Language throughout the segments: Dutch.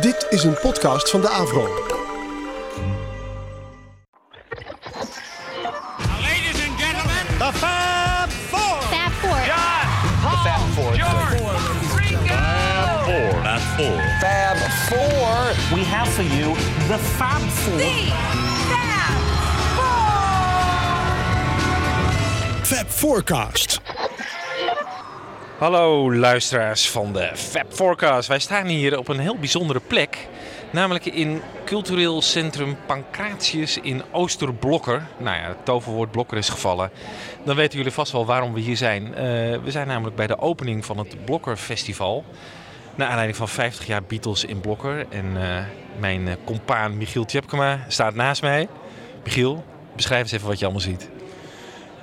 Dit is een podcast van de Avro. Ladies and gentlemen, The Fab Four. Fab Four. John, Paul, George, Ringo. Fab Four. Fab Four. We have for you the Fab Four. Fab Forecast. Hallo luisteraars van de Fab Forecast. Wij staan hier op een heel bijzondere plek. Namelijk in cultureel centrum Pancratius in Oosterblokker. Nou ja, het toverwoord Blokker is gevallen. Dan weten jullie vast wel waarom we hier zijn. Eh, we zijn namelijk bij de opening van het Blokker Festival. Naar aanleiding van 50 jaar Beatles in Blokker. En eh, mijn uh, compaan Michiel Tjepkema staat naast mij. Michiel, beschrijf eens even wat je allemaal ziet.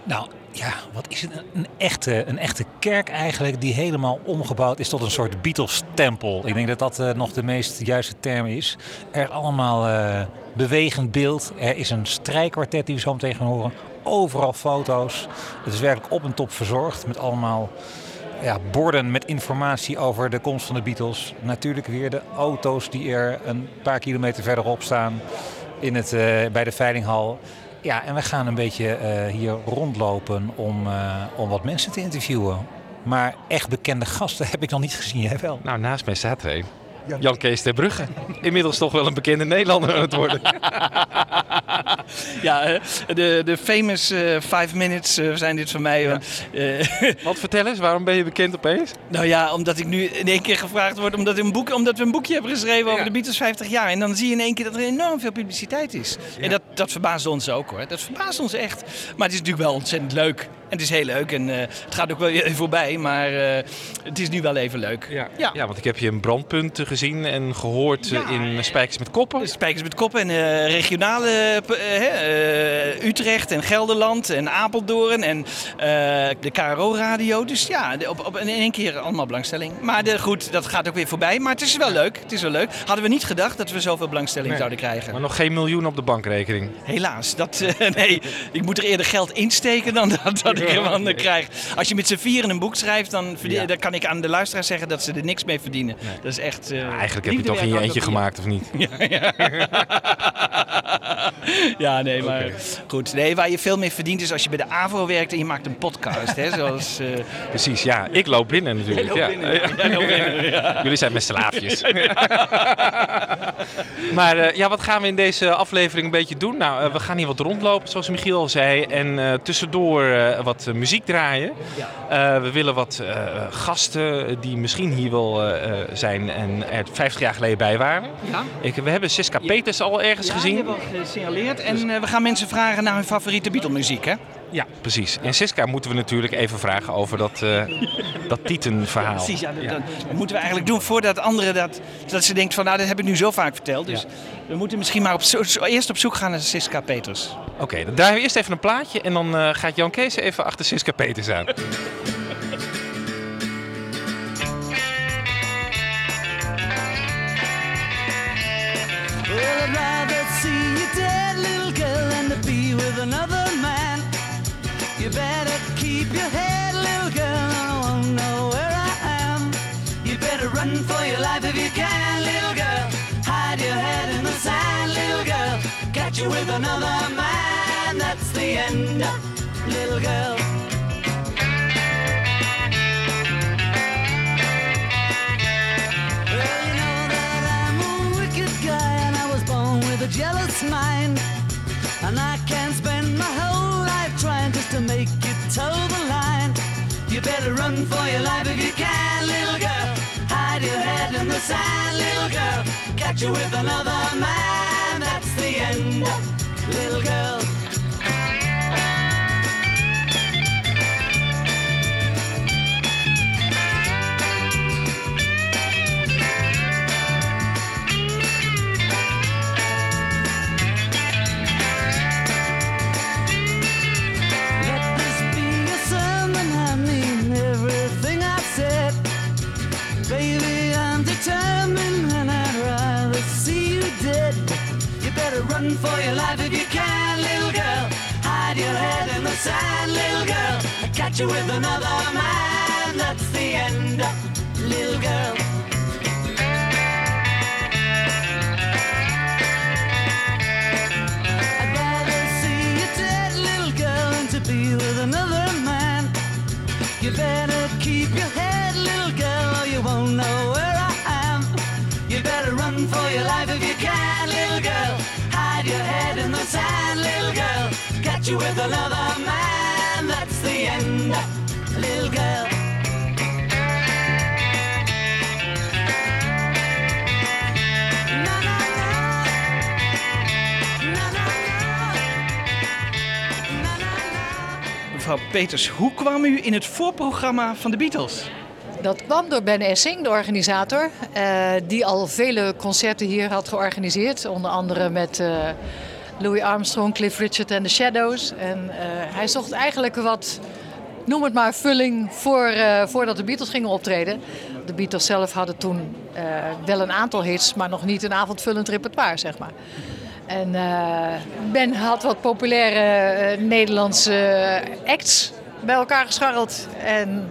Nou ja, wat is het? Een echte, een echte kerk eigenlijk die helemaal omgebouwd is tot een soort Beatles-tempel. Ik denk dat dat eh, nog de meest juiste term is. Er allemaal eh, bewegend beeld. Er is een strijkkwartet die we zo meteen gaan horen. Overal foto's. Het is werkelijk op en top verzorgd met allemaal ja, borden met informatie over de komst van de Beatles. Natuurlijk weer de auto's die er een paar kilometer verderop staan in het, eh, bij de veilinghal. Ja, en we gaan een beetje eh, hier rondlopen om, eh, om wat mensen te interviewen. Maar echt bekende gasten heb ik nog niet gezien. Jij wel? Nou, naast mij staat er. Jan Kees ter Brugge. Inmiddels toch wel een bekende Nederlander aan het worden. Ja, eh, de, de famous eh, five minutes eh, zijn dit voor mij. want, eh, Wat vertel eens, waarom ben je bekend opeens? nou ja, omdat ik nu in één keer gevraagd word omdat, een boek, omdat we een boekje hebben geschreven over de Beatles 50 jaar. En dan zie je in één keer dat er enorm veel publiciteit is. En dat, dat verbaast ons ook hoor. Dat verbaast ons echt. Maar het is natuurlijk wel ontzettend leuk. En het is heel leuk en eh, het gaat ook wel even voorbij, maar eh, het is nu wel even leuk. Ja. Ja. want ik heb je een brandpunt gezien en gehoord eh, Ja. in Spijkers met Koppen. Spijkers met koppen en eh, regionale eh, eh, Utrecht en Gelderland en Apeldoorn en eh, de KRO-radio. Dus ja, op, op, in één keer allemaal belangstelling. Maar de, goed, dat gaat ook weer voorbij. Maar het is wel leuk. Het is wel leuk. Hadden we niet gedacht dat we zoveel belangstelling Nee. zouden krijgen. Maar nog geen miljoen op de bankrekening. Helaas. Dat, eh, nee, ik moet er eerder geld insteken dan dat, dat ik ervan eh, krijg. Als je met z'n vieren een boek schrijft, dan, Ja. dan kan ik aan de luisteraar zeggen dat ze er niks mee verdienen. Dat is echt... eh, Eigenlijk heb je het toch in je eentje gemaakt, of niet? Ja, nee, maar goed. Nee, waar je veel mee verdient is als je bij de AVRO werkt en je maakt een podcast. Hè, zoals, eh, Precies, ja. Ik loop binnen natuurlijk. Ja. binnen. Binnen, ja. Jullie zijn mijn slaafjes. maar eh, ja, wat gaan we in deze aflevering een beetje doen? Nou, eh, we gaan hier wat rondlopen, zoals Michiel al zei. En tussendoor wat muziek draaien. We willen wat gasten die misschien hier wel zijn en er 50 jaar geleden bij waren. Ja. Ik, we hebben Siska Peters al ergens ja, gezien. Gesignaleerd. En eh, we gaan mensen vragen naar hun favoriete Beatle-muziek, hè? Ja, precies. En Siska moeten we natuurlijk even vragen over dat, eh dat Tieten-verhaal. Precies, ja, dat, dat moeten we eigenlijk doen voordat anderen dat... Dat ze denkt van, nou, dat heb ik nu zo vaak verteld. Dus we moeten misschien maar op zo, eerst op zoek gaan naar Siska Peters. Oké, dan draaien we eerst even een plaatje en dan eh, gaat Jan Kees even achter Siska Peters aan. You with another man, that's the end, little girl. Well, you know that I'm a wicked guy and I was born with a jealous mind. And I can spend my whole life trying just to make you toe the line. You better run for your life if you can, little girl. Hide your head in the sand, little girl. Catch you with another man, that's the end, little girl. Run for your life if you can, little girl. Hide your head in the sand, little girl. I catch you with another man, that's the end, little girl. You with another man, that's the end, little girl. Na, na, na. Na, na, na. Na, na, na. Mevrouw Peters, hoe kwam u in het voorprogramma van de Beatles? Dat kwam door Ben Essing, de organisator, eh, die al vele concerten hier had georganiseerd. Onder andere met eh, Louis Armstrong, Cliff Richard en The Shadows. En eh, hij zocht eigenlijk wat, noem het maar, vulling voor, eh, voordat de Beatles gingen optreden. De Beatles zelf hadden toen eh, wel een aantal hits, maar nog niet een avondvullend repertoire, zeg maar. En Ben had wat populaire Nederlandse acts bij elkaar gescharreld. En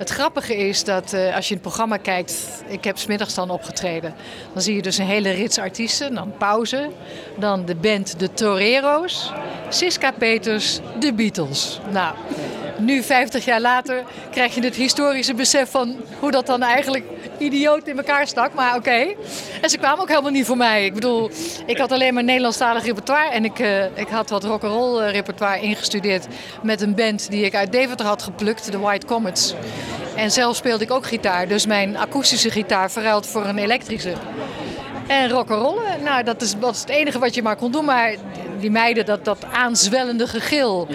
het grappige is dat eh, als je het programma kijkt, ik heb smiddags dan opgetreden, dan zie je dus een hele rits artiesten. Dan pauze, dan de band De Torero's, Siska Peters, de Beatles. Nou, nu 50 jaar later krijg je het historische besef van hoe dat dan eigenlijk idioot in elkaar stak. Maar oké. En ze kwamen ook helemaal niet voor mij. Ik bedoel, ik had alleen maar Nederlandstalig repertoire. En ik, eh, ik had wat rock'n'roll eh, repertoire ingestudeerd met een band die ik uit Deventer had geplukt, de White Comets. En zelf speelde ik ook gitaar. Dus mijn akoestische gitaar verruild voor een elektrische. En rock'n'rollen, nou dat is, dat is het enige wat je maar kon doen. Maar die meiden, dat, dat aanzwellende gegil,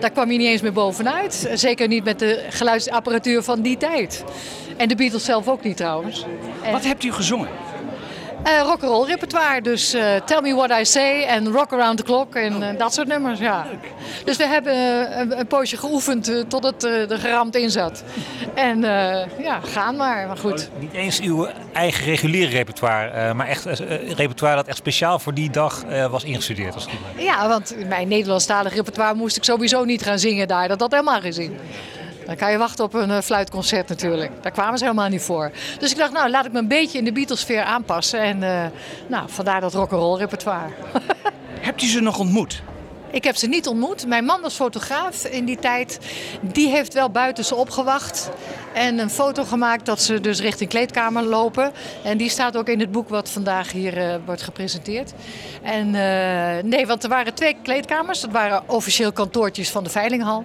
daar kwam je niet eens meer bovenuit. Zeker niet met de geluidsapparatuur van die tijd. En de Beatles zelf ook niet trouwens. En, Wat hebt u gezongen? Eh, rock'n'roll repertoire, dus eh, Tell Me What I Say en Rock Around the Clock en eh, dat soort nummers, ja. Dus we hebben een, een poosje geoefend tot het er geramd in zat. En ja, gaan maar, maar goed. Niet eens uw eigen reguliere repertoire, maar echt repertoire dat echt speciaal voor die dag was ingestudeerd. Als het. Ja, want mijn Nederlandstalig repertoire moest ik sowieso niet gaan zingen daar. Dat had helemaal geen zin. Dan kan je wachten op een eh, fluitconcert natuurlijk. Daar kwamen ze helemaal niet voor. Dus ik dacht, nou, laat ik me een beetje in de Beatles-sfeer aanpassen. En eh, nou, vandaar dat rock'n'roll repertoire. Hebt u ze nog ontmoet? Ik heb ze niet ontmoet. Mijn man was fotograaf in die tijd. Die heeft wel buiten ze opgewacht. En een foto gemaakt dat ze dus richting kleedkamer lopen. En die staat ook in het boek wat vandaag hier eh, wordt gepresenteerd. En eh, nee, want er waren twee kleedkamers. Dat waren officieel kantoortjes van de Veilinghal.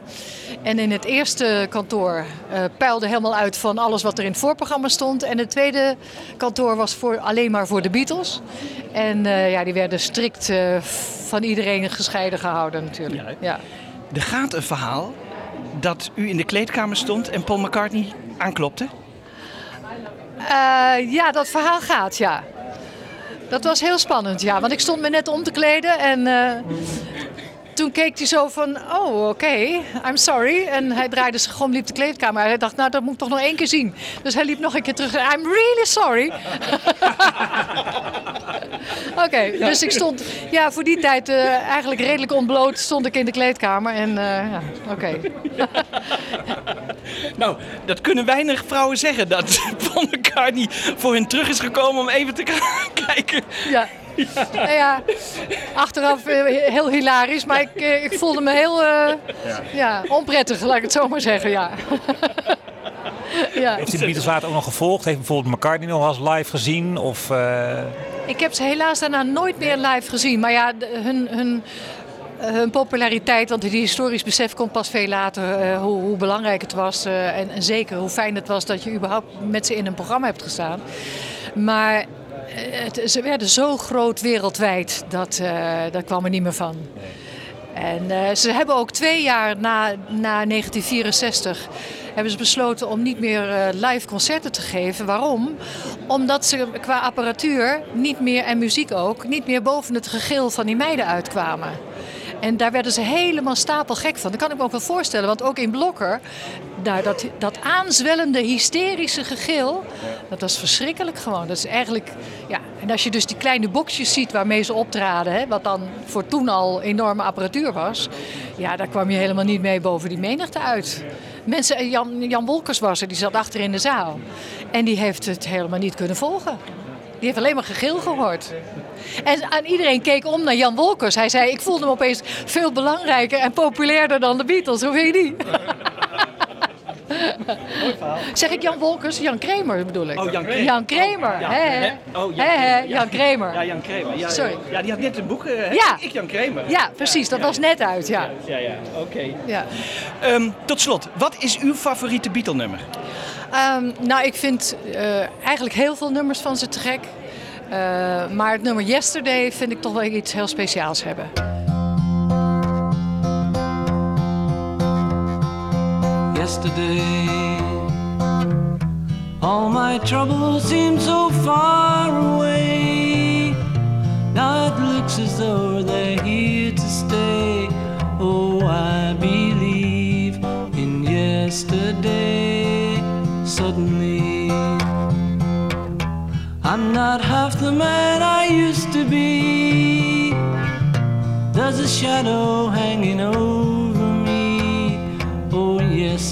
En in het eerste kantoor eh peilde helemaal uit van alles wat er in het voorprogramma stond. En het tweede kantoor was voor, alleen maar voor de Beatles. En eh, ja, die werden strikt eh, van iedereen gescheiden gehouden natuurlijk. Ja. Er gaat een verhaal dat u in de kleedkamer stond en Paul McCartney aanklopte. Eh, ja, dat verhaal gaat, ja. Dat was heel spannend, ja. Want ik stond me net om te kleden en toen keek hij zo van, oh, oké, I'm sorry. En hij draaide zich om, liep de kleedkamer uit. Hij dacht, nou, dat moet ik toch nog één keer zien. Dus hij liep nog een keer terug. I'm really sorry. Oké, dus ik stond, ja, voor die tijd eh, eigenlijk redelijk ontbloot stond ik in de kleedkamer. En eh, ja, oké. Nou, dat kunnen weinig vrouwen zeggen. Dat Paul McCartney voor hen terug is gekomen om even te kijken. Ja. Nou ja, achteraf eh, heel hilarisch, maar ik, eh, ik voelde me heel eh, ja. onprettig, laat ik het zo maar zeggen. Ja. ja. Heeft u de Beatles later ook nog gevolgd? Heeft bijvoorbeeld McCartney nog eens live gezien? Of, Ik heb ze helaas daarna nooit meer live gezien, maar ja, hun, hun, hun populariteit, want die historisch besef komt pas veel later, hoe, hoe belangrijk het was en, en zeker hoe fijn het was dat je überhaupt met ze in een programma hebt gestaan. Maar het, ze werden zo groot wereldwijd, dat, eh daar kwam er niet meer van. En eh, ze hebben ook twee jaar na, na 1964 hebben ze besloten om niet meer eh, live concerten te geven. Waarom? Omdat ze qua apparatuur niet meer, en muziek ook, niet meer boven het gegil van die meiden uitkwamen. En daar werden ze helemaal stapelgek van. Dat kan ik me ook wel voorstellen, want ook in Blokker, daar, dat, dat aanzwellende, hysterische gegil, dat was verschrikkelijk gewoon. Dat is eigenlijk, ja, en als je dus die kleine boxjes ziet waarmee ze optraden, hè, wat dan voor toen al enorme apparatuur was, ja, daar kwam je helemaal niet mee boven die menigte uit. Mensen, Jan, Jan Wolkers was er, die zat achter in de zaal. En die heeft het helemaal niet kunnen volgen. Die heeft alleen maar gegil gehoord. En aan iedereen keek om naar Jan Wolkers. Hij zei, ik voelde me opeens veel belangrijker en populairder dan de Beatles. Hoe vind je die? Zeg ik Jan Wolkers? Jan Kramer bedoel ik. Oh, Jan Kramer. Jan Kramer. Ja, hè, hè. Oh, Jan Hè, ja. Jan Kramer. Ja, Jan Kramer. Ja, Sorry. Ja, die had net een boek. eh, hè? Ja. Ik, Jan Kramer. Ja, precies. Dat was net uit, ja. Ja, ja, oké. ja. Ehm, tot slot, wat is uw favoriete Beatle-nummer? Ehm, nou, ik vind eh, eigenlijk heel veel nummers van ze te gek. Eh, maar het nummer Yesterday vind ik toch wel iets heel speciaals hebben. Yesterday. All my troubles seem so far away. Now it looks as though they're here to stay. Oh, I believe in yesterday. Suddenly, I'm not half the man I used to be. There's a shadow hanging over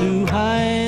to hide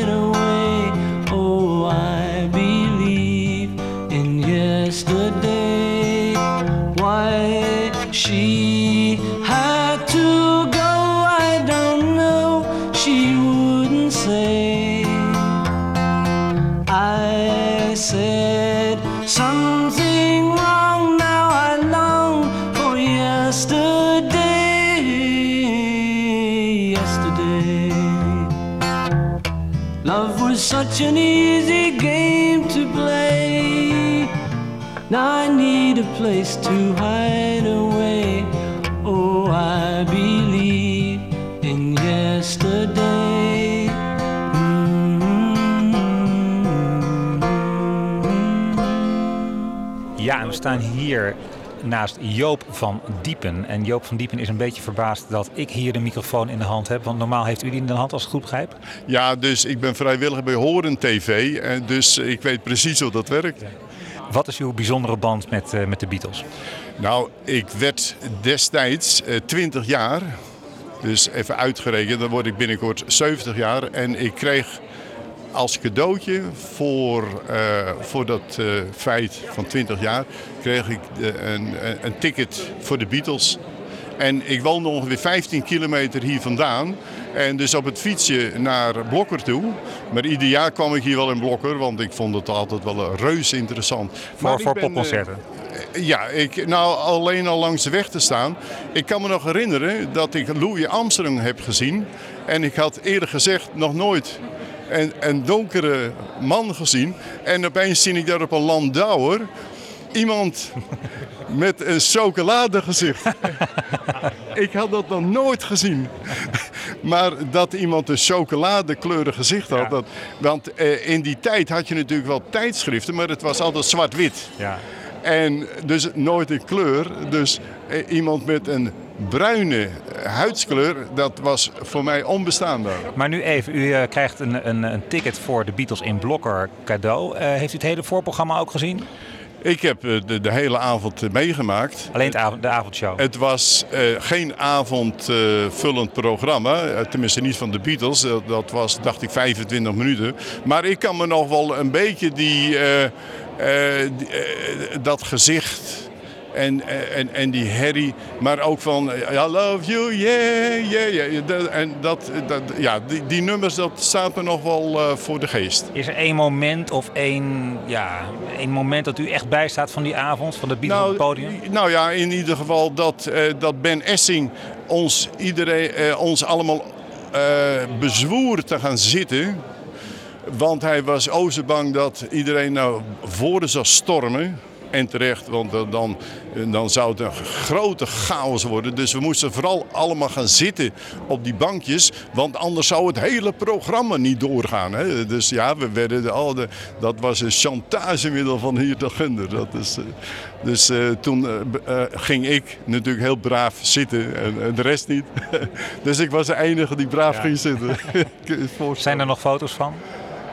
staan hier naast Joop van Diepen. En Joop van Diepen is een beetje verbaasd dat ik hier de microfoon in de hand heb. Want normaal heeft u die in de hand als ik goed begrijp. Ja, dus ik ben vrijwilliger bij Horen TV. En dus ik weet precies hoe dat werkt. Wat is uw bijzondere band met, eh, met de Beatles? Nou, ik werd destijds eh, 20 jaar. Dus even uitgerekend, dan word ik binnenkort 70 jaar. En ik kreeg als cadeautje voor, eh, voor dat eh, feit van 20 jaar... kreeg ik eh, een, een, ticket voor de Beatles. En ik woonde ongeveer 15 kilometer hier vandaan. En dus op het fietsje naar Blokker toe. Maar ieder jaar kwam ik hier wel in Blokker, want ik vond het altijd wel een reus interessant. Voor, Maar voor eh, popconcerten. ja, ik, nou alleen al langs de weg te staan. Ik kan me nog herinneren dat ik Louis Armstrong heb gezien. En ik had eerder gezegd nog nooit een, een donkere man gezien. En opeens zie ik daar op een landauer iemand met een chocoladegezicht. ik had dat nog nooit gezien. Maar dat iemand een chocoladekleurig gezicht had. Ja. Dat, want eh, in die tijd had je natuurlijk wel tijdschriften, maar het was altijd zwart-wit. Ja. En dus nooit in kleur. Dus eh, iemand met een bruine huidskleur, dat was voor mij onbestaanbaar. Maar nu even, u eh, krijgt een, een, een ticket voor de Beatles in Blokker cadeau. Eh, heeft u het hele voorprogramma ook gezien? Ik heb de, de hele avond meegemaakt. Alleen avond, de avondshow. Het was geen avondvullend programma, tenminste niet van de Beatles. Dat was, dacht ik, 25 minuten. Maar ik kan me nog wel een beetje die, eh, eh, dat gezicht en, eh, en, en die herrie, maar ook van I love you, yeah, yeah, yeah. En dat, dat, ja, die, die nummers, dat staat me nog wel voor de geest. Is er één moment of één, ja, één moment dat u echt bijstaat van die avond, van de Beatles op het podium? Nou ja, in ieder geval dat, dat Ben Essing ons, iedereen, ons allemaal bezwoer te gaan zitten. Want hij was bang dat iedereen nou voor zou stormen. En terecht, want dan, dan, zou het een grote chaos worden. Dus we moesten vooral allemaal gaan zitten op die bankjes. Want anders zou het hele programma niet doorgaan. Hè? Dus ja, we werden de, al de, dat was een chantagemiddel van hier tot Gunder. Dat is, eh, dus eh, toen eh, ging ik natuurlijk heel braaf zitten en, en de rest niet. dus ik was de enige die braaf ging zitten. Zijn er nog foto's van?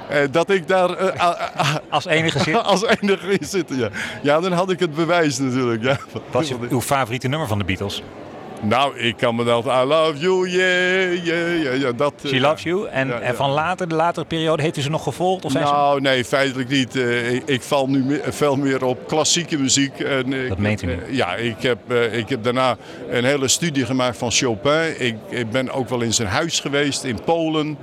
Eh, dat ik daar eh, Als enige zit? als enige zitten, ja. Ja, dan had ik het bewijs natuurlijk. Ja. Wat is uw favoriete nummer van de Beatles? Nou, ik kan me dat I love you, yeah, yeah, yeah. ja, dat, eh, She Loves You. En, Ja, ja. en van later, de latere periode, heeft u ze nog gevolgd? Of zijn ze... Nou, nee, feitelijk niet. Eh, ik, ik val nu me- veel meer op klassieke muziek. En ik, Dat meent u niet. eh, ja, ik heb, eh, ik heb daarna een hele studie gemaakt van Chopin. Ik, ik ben ook wel in zijn huis geweest in Polen.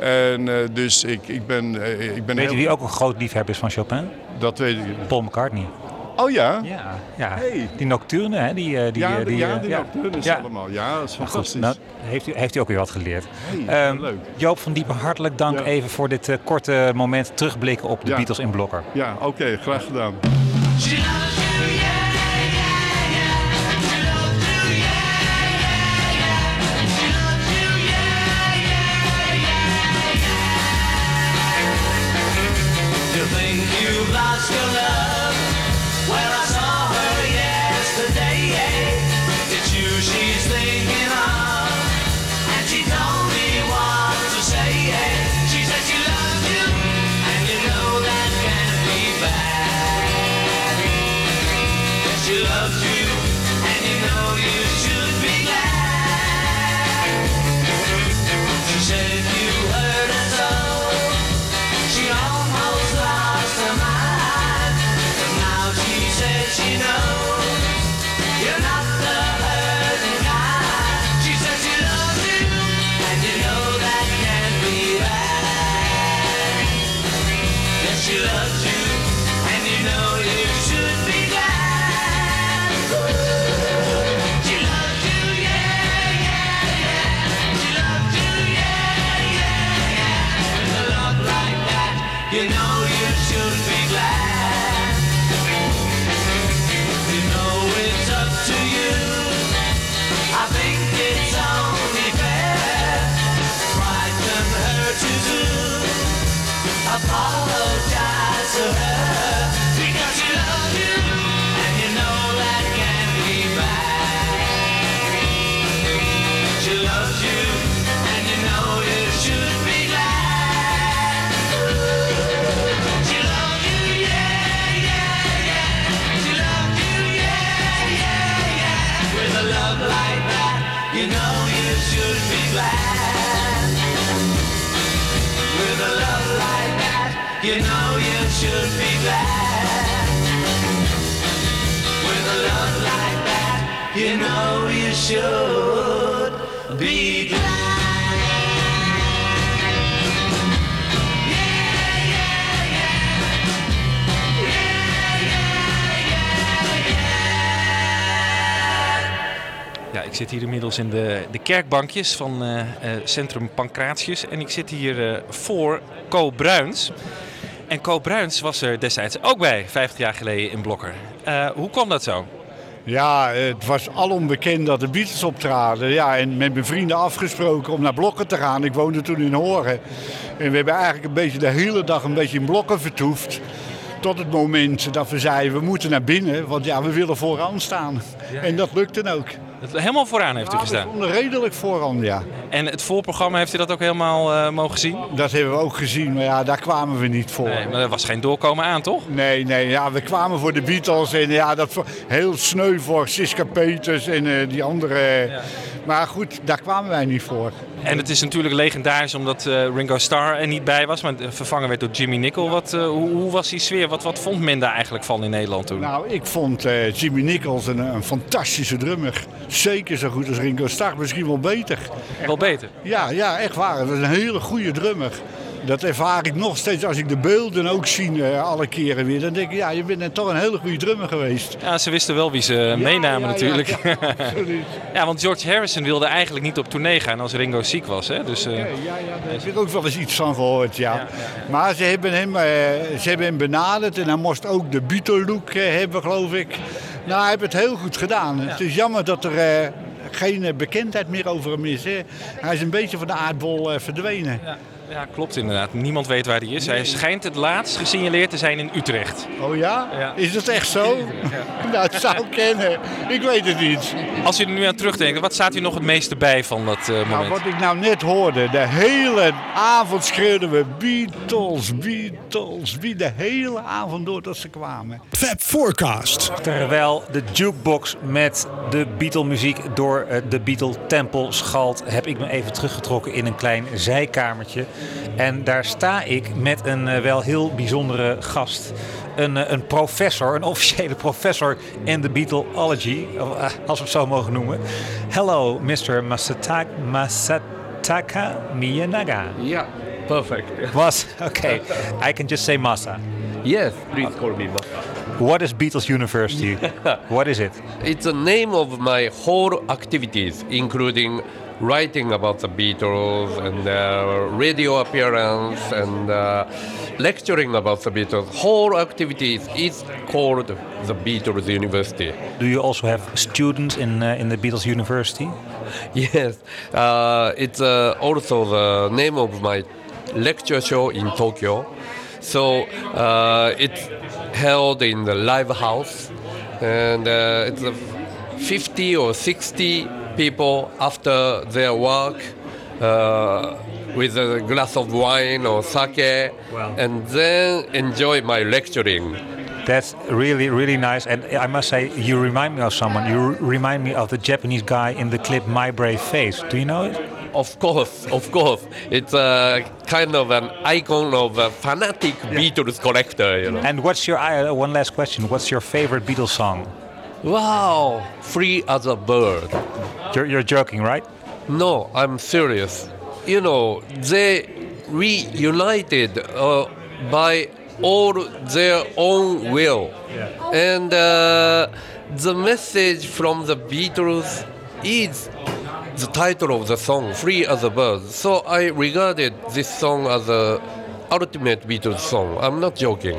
En eh, dus ik, ik ben, eh, ik ben Weet heel... u wie ook een groot liefhebber is van Chopin? Dat weet ik. Paul McCartney. Oh ja? Ja, ja. Hey. die nocturne, hè? Die, eh, die, ja, die, die, ja, die nocturnes Ja. allemaal. Ja, dat is fantastisch. nou, heeft, u, heeft u ook weer wat geleerd. Hey, Ehm, leuk. Joop van Diepen, hartelijk dank even voor dit korte moment terugblikken op de. Beatles in Blokker. Ja, oké, graag gedaan. Ja, ik zit hier inmiddels in de, de kerkbankjes van eh, Centrum Pancratius. En ik zit hier eh, voor Co Bruins. En Co Bruins was er destijds ook bij, 50 jaar geleden in Blokker. Hoe kwam dat zo? Ja, het was alom bekend dat de Beatles optraden. Ja, en met mijn vrienden afgesproken om naar Blokken te gaan. Ik woonde toen in Horen. En we hebben eigenlijk een beetje de hele dag een beetje in Blokken vertoefd. Tot het moment dat we zeiden, we moeten naar binnen. Want ja, we willen vooraan staan. En dat lukte ook. Helemaal vooraan heeft u Ja, gestaan. redelijk vooraan, ja. En het voorprogramma, heeft u dat ook helemaal eh, mogen zien? Dat hebben we ook gezien, maar ja, daar kwamen we niet voor. Nee, maar er was geen doorkomen aan, toch? Nee, nee, ja, we kwamen voor de Beatles en ja, dat heel sneu voor Siska Peters en eh, die andere. Maar goed, daar kwamen wij niet voor. En het is natuurlijk legendarisch omdat eh, Ringo Starr er niet bij was, maar vervangen werd door Jimmy Nicol. Wat, eh, hoe, hoe was die sfeer? Wat, wat vond men daar eigenlijk van in Nederland toen? Nou, ik vond eh, Jimmy Nichols een, een fantastische drummer. Zeker zo goed als Ringo Starr, misschien wel beter. Wel beter. Ja, ja, echt waar. Dat is een hele goede drummer. Dat ervaar ik nog steeds als ik de beelden ook zie eh, alle keren weer. Dan denk ik, ja, je bent toch een hele goede drummer geweest. Ja, ze wisten wel wie ze meenamen ja, natuurlijk. ja, Ja, want George Harrison wilde eigenlijk niet op tournee gaan als Ringo ziek was. Hè? Dus, eh, Ja, ja, daar heb ik ook wel eens iets van gehoord, ja. Maar ze hebben, hem, eh, ze hebben hem benaderd en hij moest ook de Beatle-look hebben, geloof ik. Nou, hij heeft het heel goed gedaan. Het is jammer dat er geen bekendheid meer over hem is. Hè. Hij is een beetje van de aardbol verdwenen. Ja, ja, klopt inderdaad. Niemand weet waar hij is. Hij schijnt het laatst gesignaleerd te zijn in Utrecht. Oh ja? Ja. Is dat echt zo? nou, het zou kennen. Ik weet het niet. Als u er nu aan terugdenkt, wat staat u nog het meeste bij van dat eh, Nou, moment? wat ik nou net hoorde, de hele avond schreeuwden we Beatles, Beatles, Beatles. De hele avond door tot ze kwamen. Fab Forecast. Terwijl de jukebox met de Beatle muziek door eh, de Beatle tempel schalt, heb ik me even teruggetrokken in een klein zijkamertje. En daar sta ik met een eh, wel heel bijzondere gast. Een, eh, een professor, een officiële professor in de Beatleology, eh, als we het zo mogen noemen. Hello, Mr. Masata Masataka Miyanaga. Yeah, perfect. Was okay. I can just say Masa. Yes, please call me Masa. What is Beatles University? what is it? It's the name of my whole activities, including writing about the Beatles and uh, radio appearance and uh, lecturing about the Beatles. Whole activities is called the Beatles University. Do you also have students in uh, in the Beatles University? Yes, uh, it's uh, also the name of my lecture show in Tokyo. So uh, it's held in the live house, and uh, it's uh, 50 or 60 people after their work. Uh, with a glass of wine or sake, and then enjoy my lecturing. That's really really nice. And I must say, you remind me of someone. You remind me of the Japanese guy in the clip My Brave Face. Do you know it? Of course, of course. It's a kind of an icon of a fanatic Beatles collector, you know. And what's your one last question? What's your favorite Beatles song? Wow, free as a bird. You're, you're joking, right? No, I'm serious. You know, they reunited uh, by all their own will. And uh, the message from the Beatles is the title of the song, Free as a Bird. So I regarded this song as a ultimate Beatles song. I'm not joking.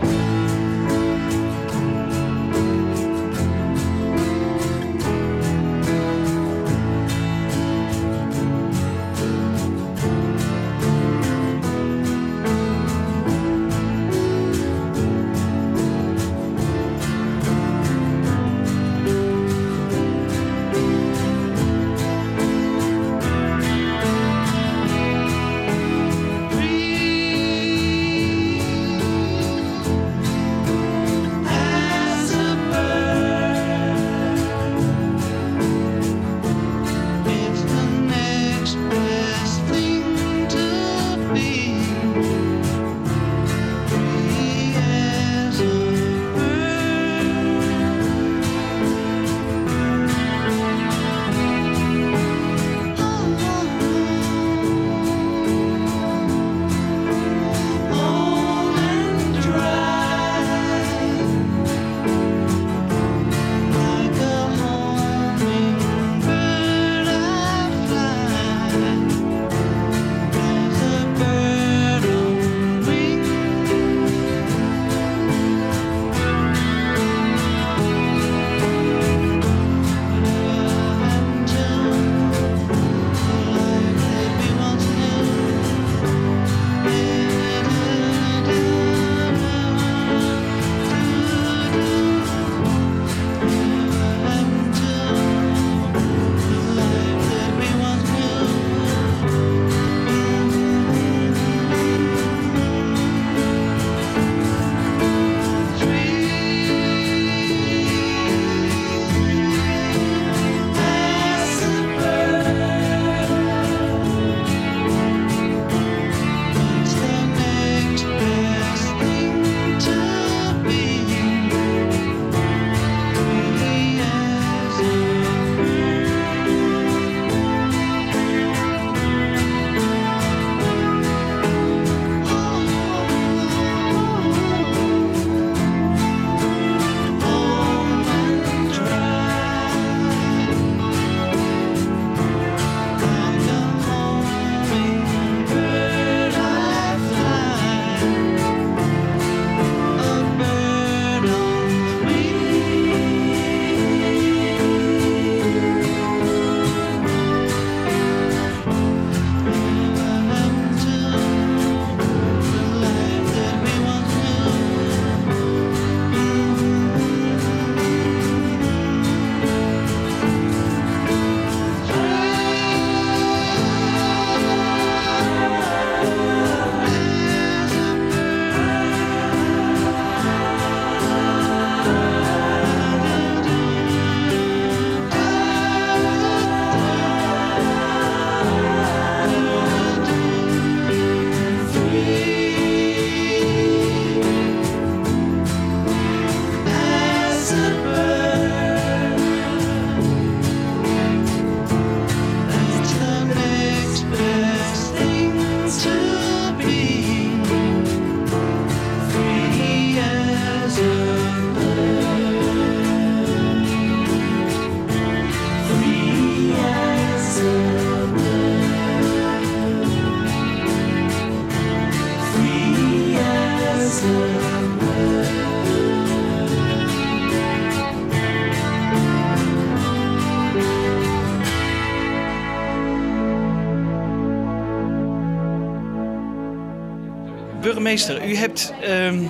Burgemeester, u hebt ehm,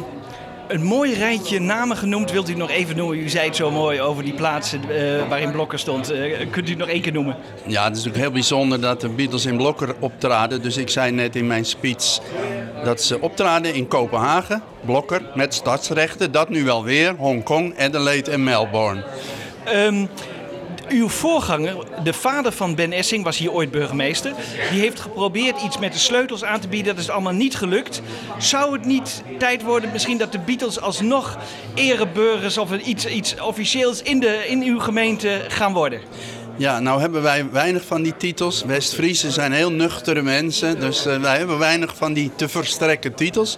een mooi rijtje namen genoemd. Wilt u het nog even noemen? U zei het zo mooi over die plaatsen eh, waarin Blokker stond. Eh, kunt u het nog één keer noemen? Ja, het is natuurlijk heel bijzonder dat de Beatles in Blokker optraden. Dus ik zei net in mijn speech dat ze optraden in Kopenhagen, Blokker, met stadsrechten. Dat nu wel weer, Hongkong, Adelaide en Melbourne. Ehm, uw voorganger, de vader van Ben Essing, was hier ooit burgemeester. Die heeft geprobeerd iets met de sleutels aan te bieden. Dat is allemaal niet gelukt. Zou het niet tijd worden misschien dat de Beatles alsnog ereburgers of iets, iets officieels in, de, in uw gemeente gaan worden? Ja, nou hebben wij weinig van die titels. West-Friesen zijn heel nuchtere mensen, dus eh, wij hebben weinig van die te verstrekken titels.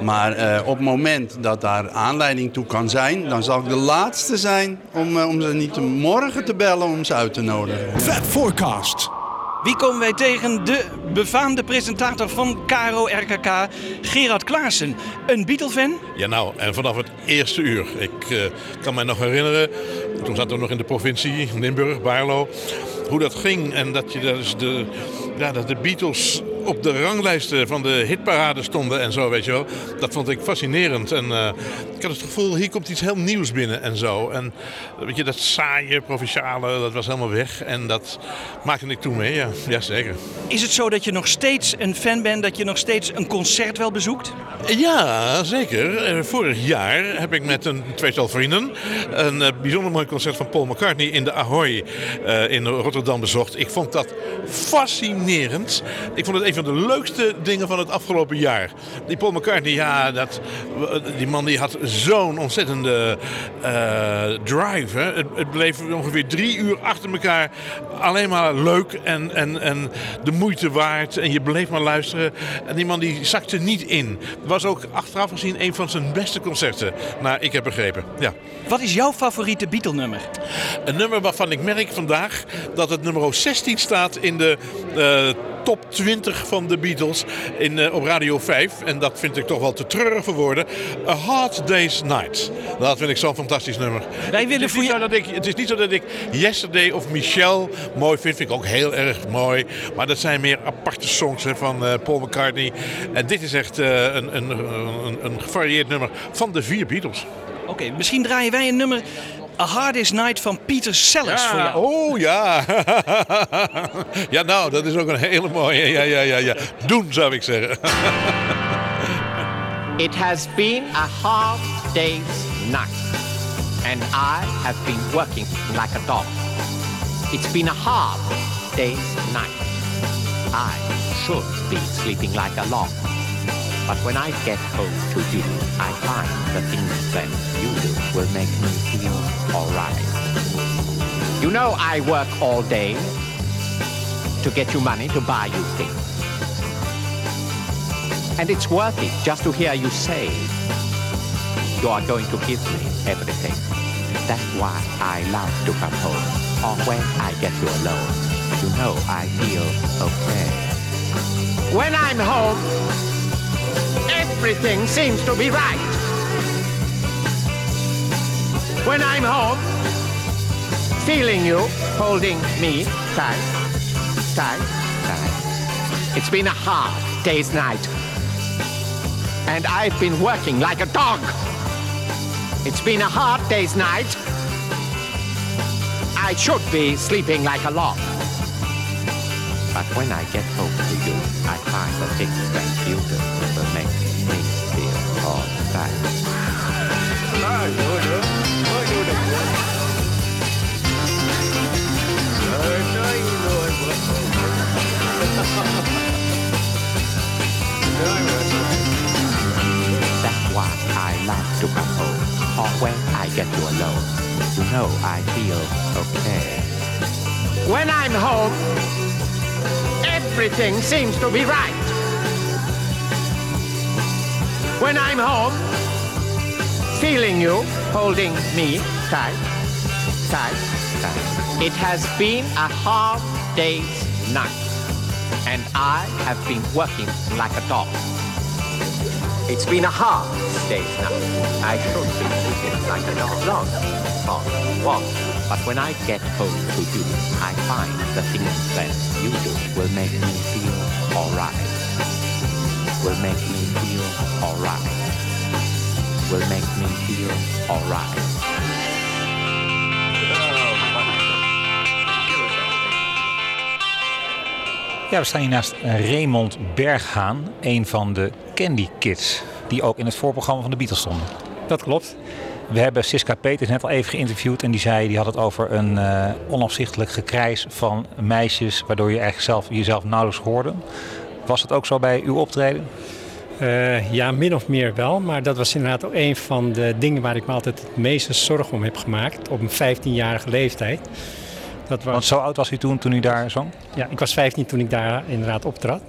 Maar eh, op het moment dat daar aanleiding toe kan zijn, dan zal ik de laatste zijn om, eh, om ze niet morgen te bellen om ze uit te nodigen. Fab Forecast. Wie komen wij tegen? De befaamde presentator van KRO RKK, Gerard Klaassen. Een Beatle-fan? Ja, nou, en vanaf het eerste uur. Ik eh, kan mij nog herinneren, toen zaten we nog in de provincie Limburg, Baarlo, hoe dat ging. En dat, je, dus de, ja, dat de Beatles op de ranglijsten van de hitparade stonden en zo, weet je wel. Dat vond ik fascinerend. En eh, ik had het gevoel, hier komt iets heel nieuws binnen en zo. En weet je, dat saaie, provinciale, dat was helemaal weg. En dat maakte ik toen mee, ja. ja zeker. Is het zo dat je nog steeds een fan bent, dat je nog steeds een concert wel bezoekt? Ja, zeker. Eh, Vorig jaar heb ik met een tweetal vrienden een eh, bijzonder mooi concert van Paul McCartney in de Ahoy eh, in Rotterdam bezocht. Ik vond dat fascinerend. Ik vond het een van de leukste dingen van het afgelopen jaar. Die Paul McCartney, ja, dat, die man die had zo'n ontzettende eh, drive. Hè. Het, het bleef ongeveer drie uur achter elkaar alleen maar leuk en, en, en de moeite waard. En je bleef maar luisteren. En die man die zakte niet in. Het was ook achteraf gezien een van zijn beste concerten. Nou, ik heb begrepen. Ja. Wat is jouw favoriete Beatle-nummer? Een nummer waarvan ik merk vandaag dat het nummer 16 staat in de eh, top 20 van de Beatles in, eh, op Radio 5. En dat vind ik toch wel te treurig voor woorden. A Hard Day's Night. Dat vind ik zo'n fantastisch nummer. Wij willen het, is niet zo dat ik, het is niet zo dat ik Yesterday of Michelle mooi vind. Vind ik ook heel erg mooi. Maar dat zijn meer aparte songs hè, van eh, Paul McCartney. En dit is echt eh, een, een, een, een gevarieerd nummer van de vier Beatles. Oké, misschien draaien wij een nummer A Hardest Night van Peter Sellers voor jou. Oh ja. ja, nou, dat is ook een hele mooie. Ja, ja, ja, ja. Doen zou ik zeggen. It has been a hard day's night, and I have been working like a dog. It's been a hard day's night. I should be sleeping like a log. But when I get home to you, I find the things that you do will make me feel alright. You know I work all day to get you money to buy you things. And it's worth it just to hear you say you are going to give me everything. That's why I love to come home. Or when I get you alone, you know I feel okay. When I'm home, everything seems to be right. When I'm home, feeling you, holding me tight, tight, tight. It's been a hard day's night. And I've been working like a dog. It's been a hard day's night. I should be sleeping like a log. But when I get home to you, I find the things that you will make get you alone. You know I feel okay. When I'm home, everything seems to be right. When I'm home, feeling you, holding me tight, tight, tight. It has been a hard day's night, and I have been working like a dog. It's been a hard I should be sleeping like a dog. Talk, walk. But when I get home to you, I find the things that you do will make me feel alright. Will make me feel alright. Will make me feel alright. Oh. Ja, we staan hier naast Raymond Berghaan, een van de Candy Kids, die ook in het voorprogramma van de Beatles stonden. Dat klopt. We hebben Siska Peters net al even geïnterviewd en die zei, die had het over een eh, onafzichtelijk gekrijs van meisjes, waardoor je eigenlijk zelf, jezelf nauwelijks hoorde. Was het ook zo bij uw optreden? Eh, ja, min of meer wel. Maar dat was inderdaad ook een van de dingen waar ik me altijd het meeste zorgen om heb gemaakt. Op een 15-jarige leeftijd. Dat was... Want zo oud was u toen, toen u daar zong? Ja, ik was 15 toen ik daar inderdaad optrad.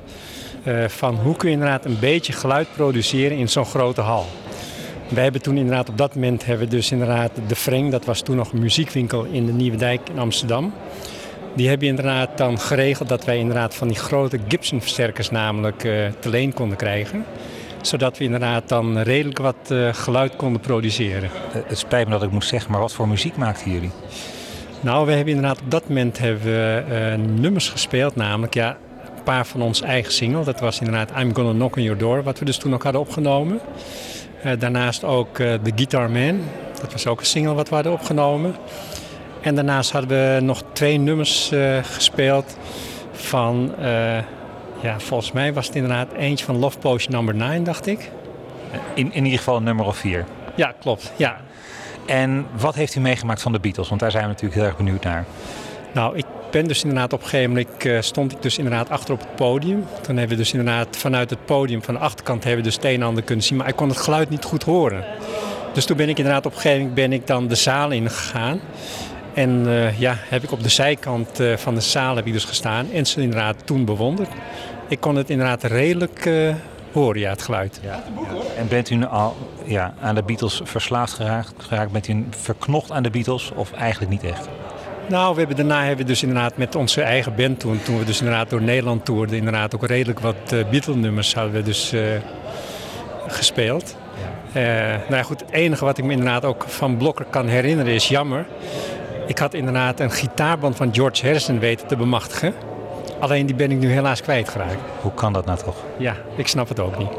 Eh, van hoe kun je inderdaad een beetje geluid produceren in zo'n grote hal. Wij hebben toen inderdaad op dat moment hebben we dus inderdaad de Freng, dat was toen nog een muziekwinkel in de Nieuwe Dijk in Amsterdam. Die hebben inderdaad dan geregeld dat wij inderdaad van die grote Gibson versterkers namelijk eh, te leen konden krijgen. Zodat we inderdaad dan redelijk wat eh, geluid konden produceren. Het spijt me dat ik moet zeggen, maar wat voor muziek maakten jullie? Nou, we hebben inderdaad op dat moment hebben we eh, nummers gespeeld, namelijk ja, een paar van ons eigen single. Dat was inderdaad I'm Gonna Knock on Your Door, wat we dus toen ook hadden opgenomen. Eh, daarnaast ook eh, The Guitar Man, dat was ook een single wat we hadden opgenomen. En daarnaast hadden we nog twee nummers gespeeld van, ja, volgens mij was het inderdaad eentje van Love Potion number 9, dacht ik. In, in ieder geval nummer of vier. Ja, klopt. Ja. En wat heeft u meegemaakt van de Beatles? Want daar zijn we natuurlijk heel erg benieuwd naar. Nou, ik ben dus inderdaad op een gegeven moment eh, stond ik dus inderdaad achter op het podium. Toen hebben we dus inderdaad vanuit het podium van de achterkant hebben we dus het kunnen zien, maar ik kon het geluid niet goed horen. Dus toen ben ik inderdaad op een gegeven moment ben ik dan de zaal ingegaan. En eh, ja, heb ik op de zijkant eh, van de zaal heb ik dus gestaan en ze inderdaad toen bewonderd. Ik kon het inderdaad redelijk eh, horen, ja, het geluid. En bent u nu al ja, aan de Beatles verslaafd geraakt, geraakt? Bent u verknocht aan de Beatles of eigenlijk niet echt? Nou, we hebben, daarna hebben we dus inderdaad met onze eigen band toen, toen we dus inderdaad door Nederland toerden, inderdaad ook redelijk wat uh, Beatle-nummers hadden we dus eh, gespeeld. Eh, nou ja, goed, het enige wat ik me inderdaad ook van Blokker kan herinneren is jammer. Ik had inderdaad een gitaarband van George Harrison weten te bemachtigen. Alleen die ben ik nu helaas kwijtgeraakt. Hoe kan dat nou toch? Ja, ik snap het ook niet.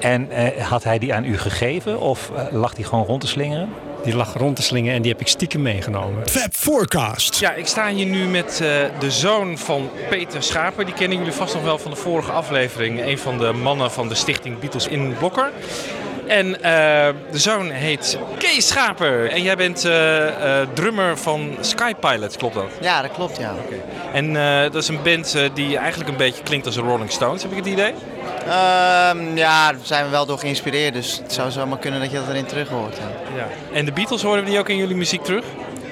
En eh, had hij die aan u gegeven of eh, lag die gewoon rond te slingeren? Die lag rond te slingen en die heb ik stiekem meegenomen. Fab Forecast. Ja, ik sta hier nu met eh, de zoon van Peter Schaper. Die kennen jullie vast nog wel van de vorige aflevering. Een van de mannen van de stichting Beatles in Blokker. En eh, de zoon heet Kees Schaper. En jij bent eh, eh, drummer van Skypilot, klopt dat? Ja, dat klopt, ja. En eh, dat is een band die eigenlijk een beetje klinkt als de Rolling Stones, heb ik het idee? Ehm, ja, daar zijn we wel door geïnspireerd, dus het zou zomaar kunnen dat je dat erin terug hoort. Ja. Ja. En de Beatles horen we die ook in jullie muziek terug?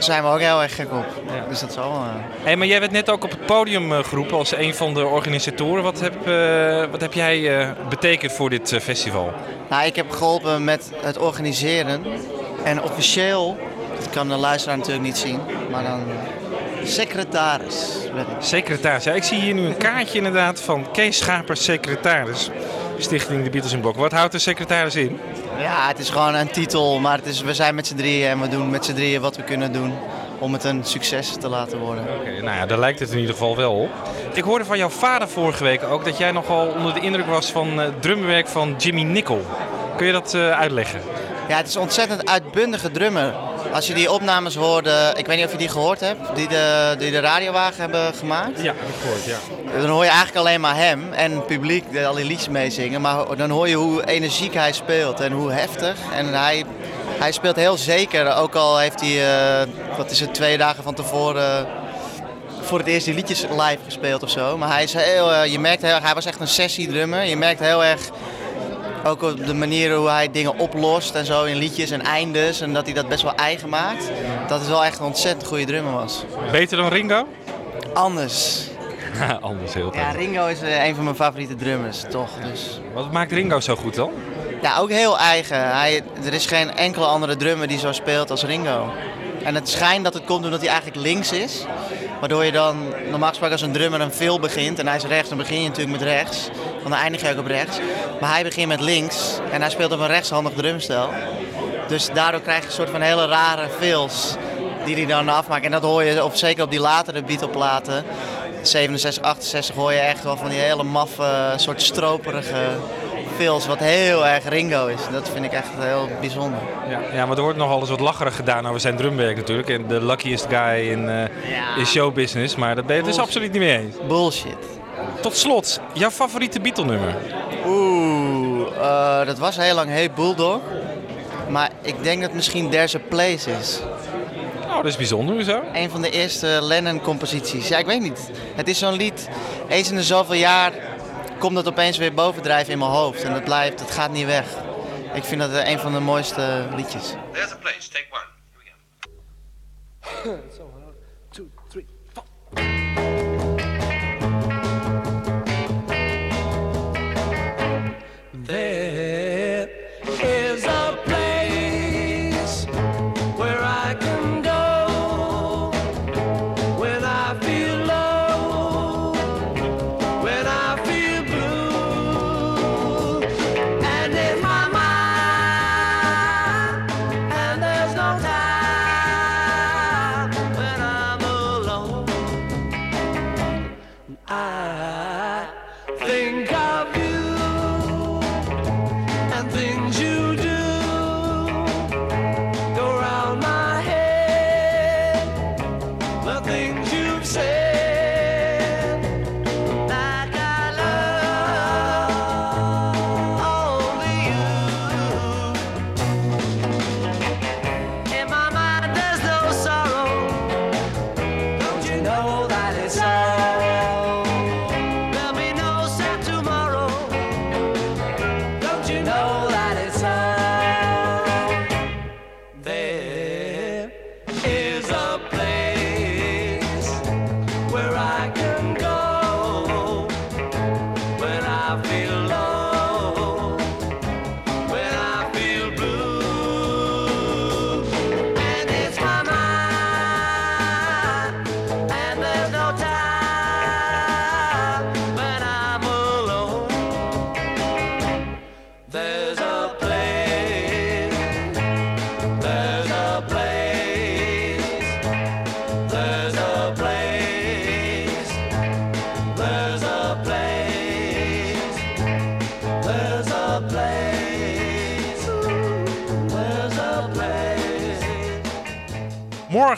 Daar zijn we ook heel erg gek op. Dus dat zal wel. eh. Hey, maar jij werd net ook op het podium eh, geroepen als een van de organisatoren. Wat heb, eh, wat heb jij betekend voor dit festival? Nou, ik heb geholpen met het organiseren. En officieel, dat kan de luisteraar natuurlijk niet zien, maar dan secretaris ben ik. Secretaris. Ja, ik zie hier nu een kaartje inderdaad van Kees Schaper, secretaris. Stichting de Beatles in Blok. Wat houdt de secretaris in? Ja, het is gewoon een titel, maar het is, we zijn met z'n drieën en we doen met z'n drieën wat we kunnen doen om het een succes te laten worden. Oké, nou ja, daar lijkt het in ieder geval wel op. Ik hoorde van jouw vader vorige week ook dat jij nogal onder de indruk was van eh, het drumwerk van Jimmy Nicol. Kun je dat eh, uitleggen? Ja, het is een ontzettend uitbundige drummer. Als je die opnames hoorde, ik weet niet of je die gehoord hebt, die de, die de radiowagen hebben gemaakt. Ja, heb ik gehoord, ja. Dan hoor je eigenlijk alleen maar hem en het publiek al die liedjes meezingen. Maar dan hoor je hoe energiek hij speelt en hoe heftig. En hij, hij speelt heel zeker, ook al heeft hij, eh, wat is het, twee dagen van tevoren voor het eerst die liedjes live gespeeld of zo. Maar hij is heel, eh, je merkt heel erg, hij was echt een sessiedrummer. Je merkt heel erg ook op de manier hoe hij dingen oplost en zo in liedjes en eindes. En dat hij dat best wel eigen maakt. Dat het wel echt een ontzettend goede drummer was. Beter dan Ringo? Anders. Anders heel Ja, Ringo is eh, een van mijn favoriete drummers, toch? Dus. Wat maakt Ringo zo goed dan? Ja, ook heel eigen. Hij, er is geen enkele andere drummer die zo speelt als Ringo. En het schijnt dat het komt omdat hij eigenlijk links is. Waardoor je dan normaal gesproken als een drummer een veel begint en hij is rechts, dan begin je natuurlijk met rechts. Want dan eindig je ook op rechts. Maar hij begint met links en hij speelt op een rechtshandig drumstel. Dus daardoor krijg je een soort van hele rare fills die hij dan afmaakt. En dat hoor je op, zeker op die latere Beatle-platen. 67, 68 hoor je echt wel van die hele maffe, soort stroperige fills. Wat heel erg Ringo is. Dat vind ik echt heel bijzonder. Ja, ja, maar er wordt nogal eens wat lacherig gedaan over zijn drumwerk natuurlijk. En de luckiest guy in, eh in showbusiness. Maar dat ben je het dus absoluut niet mee eens. Bullshit. Tot slot, jouw favoriete Beatle-nummer? Oeh, eh, dat was heel lang Hey Bulldog. Maar ik denk dat het misschien There's a Place is. Oh, dat is bijzonder, hoezo? Een van de eerste Lennon-composities. Ja, ik weet niet. Het is zo'n lied, eens in de zoveel jaar komt dat opeens weer bovendrijven in mijn hoofd. En het blijft, het gaat niet weg. Ik vind dat eh, een van de mooiste liedjes. There's a place. Take one. Two,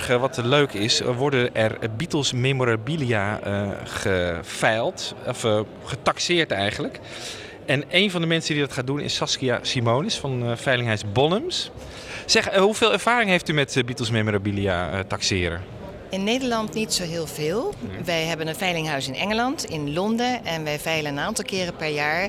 Morgen, wat leuk is, worden er Beatles memorabilia eh geveild, of eh, getaxeerd eigenlijk. En een van de mensen die dat gaat doen is Saskia Simonis van eh Veilinghuis Bonhams. Zeg, eh, hoeveel ervaring heeft u met eh, Beatles memorabilia eh, taxeren? In Nederland niet zo heel veel. Wij hebben een veilinghuis in Engeland, in Londen. En wij veilen een aantal keren per jaar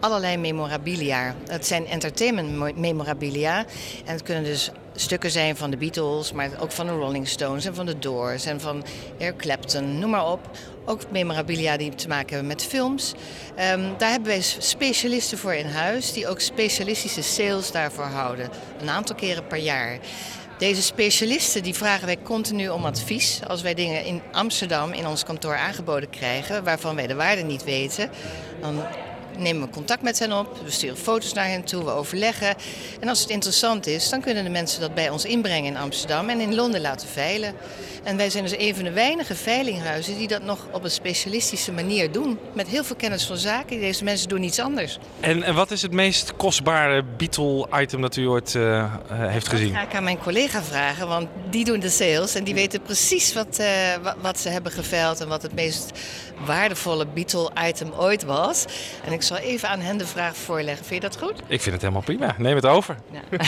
allerlei memorabilia. Het zijn entertainment mo- memorabilia. En het kunnen dus stukken zijn van de Beatles, maar ook van de Rolling Stones en van de Doors en van Eric Clapton, noem maar op. Ook memorabilia die te maken hebben met films. Ehm, daar hebben wij specialisten voor in huis die ook specialistische sales daarvoor houden. Een aantal keren per jaar. Deze specialisten die vragen wij continu om advies. Als wij dingen in Amsterdam in ons kantoor aangeboden krijgen waarvan wij de waarde niet weten, dan nemen we contact met hen op. We sturen foto's naar hen toe, we overleggen. En als het interessant is, dan kunnen de mensen dat bij ons inbrengen in Amsterdam en in Londen laten veilen. En wij zijn dus een van de weinige veilinghuizen die dat nog op een specialistische manier doen. Met heel veel kennis van zaken. Deze mensen doen iets anders. En, en wat is het meest kostbare Beatle-item dat u ooit eh, eh, heeft gezien? ga ik aan mijn collega vragen, want die doen de sales en die weten precies wat, eh, wa- wat ze hebben geveild en wat het meest waardevolle Beatle-item ooit was. En ik zal even aan hen de vraag voorleggen. Vind je dat goed? Ik vind het helemaal prima. Neem het over.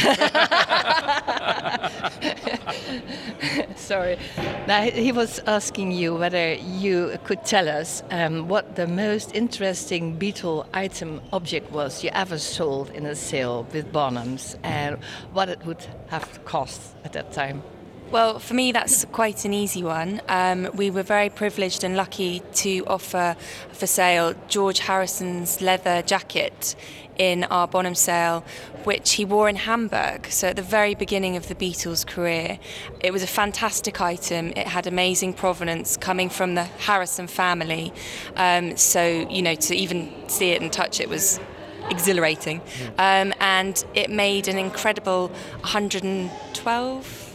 Sorry. Now, he he was asking you whether you could tell us um, what the most interesting Beetle item object was you ever sold in a sale with Bonhams and what it would have cost at that time. Well, for me, that's quite an easy one. Um, we were very privileged and lucky to offer for sale George Harrison's leather jacket in our Bonham sale, which he wore in Hamburg. So, at the very beginning of the Beatles' career, it was a fantastic item. It had amazing provenance coming from the Harrison family. Um, so, you know, to even see it and touch it was exhilarating. Um, and it made an incredible 112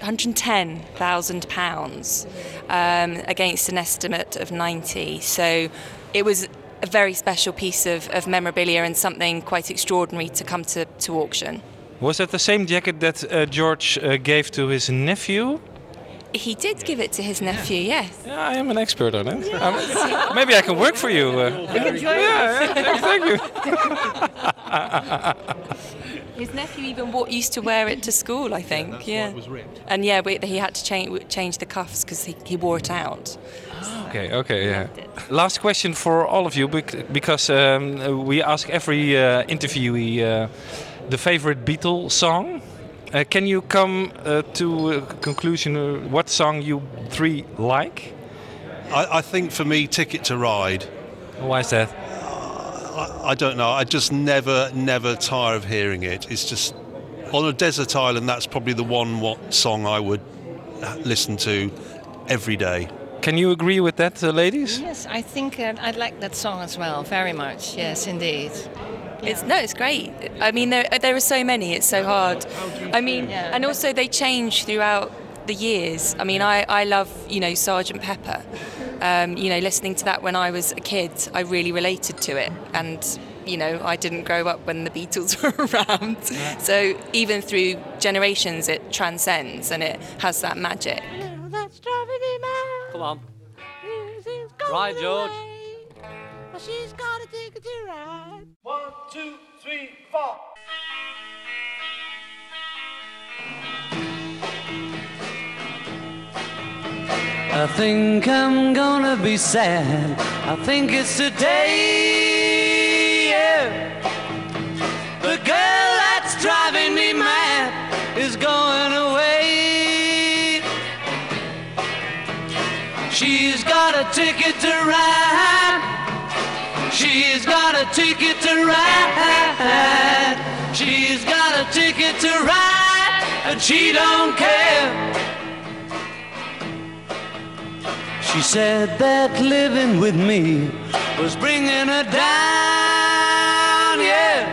110,000 pounds um, against an estimate of 90. So it was a very special piece of, of memorabilia and something quite extraordinary to come to, to auction. Was that the same jacket that uh, George uh, gave to his nephew? He did give it to his nephew, yes. Yeah, I am an expert on it. Um, maybe I can work for you. Uh, can join yeah, us. yeah, thank you. His nephew even wore, used to wear it to school, I think. Yeah. And yeah, we, he had to change change the cuffs because he, he wore it out. Okay, okay, yeah. Last question for all of you, because um, we ask every uh, interviewee uh, the favorite Beatles song. Uh, can you come uh, to a conclusion uh, what song you three like? I, I think for me, Ticket to Ride. Why is that? I, I don't know. I just never, never tire of hearing it. It's just on a desert island. That's probably the one what song I would listen to every day. Can you agree with that, uh, ladies? Yes, I think uh, I like that song as well, very much. Yes, indeed. It's no, it's great. I mean, there there are so many. It's so hard. I mean, Yeah. and also they change throughout the years. I mean, I I love you know Sergeant Pepper. Um, you know, listening to that when I was a kid, I really related to it, and you know, I didn't grow up when the Beatles were around. So even through generations, it transcends and it has that magic. Come on. Right, George. She's got a ticket to ride. One, two, three, four. I think I'm gonna be sad. I think it's today. Yeah. The girl that's driving me mad is going away. She's got a ticket to ride. She's got a ticket to ride. She's got a ticket to ride, and she don't care. She said that living with me was bringing her down, yeah.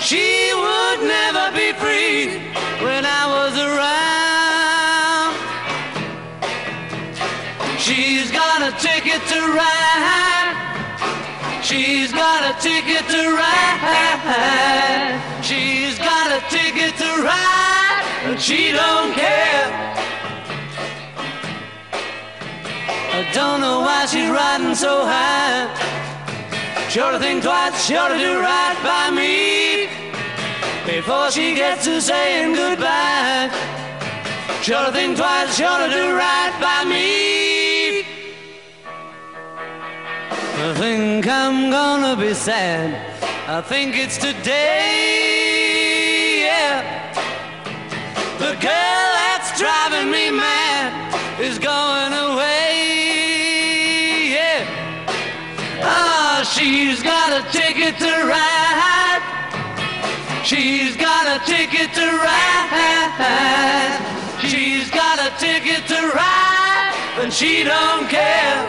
She would never be free when I was around. She's got a ticket to ride. She's got a ticket to ride. She's got a ticket to ride, and she don't care. Don't know why she's riding so high. Ought to think twice, ought to do right by me before she gets to saying goodbye. Ought to think twice, ought to do right by me. I think I'm gonna be sad. I think it's today, yeah. The girl that's driving me mad is going she's got a ticket to ride. She's got a ticket to ride. She's got a ticket to ride, and she don't care.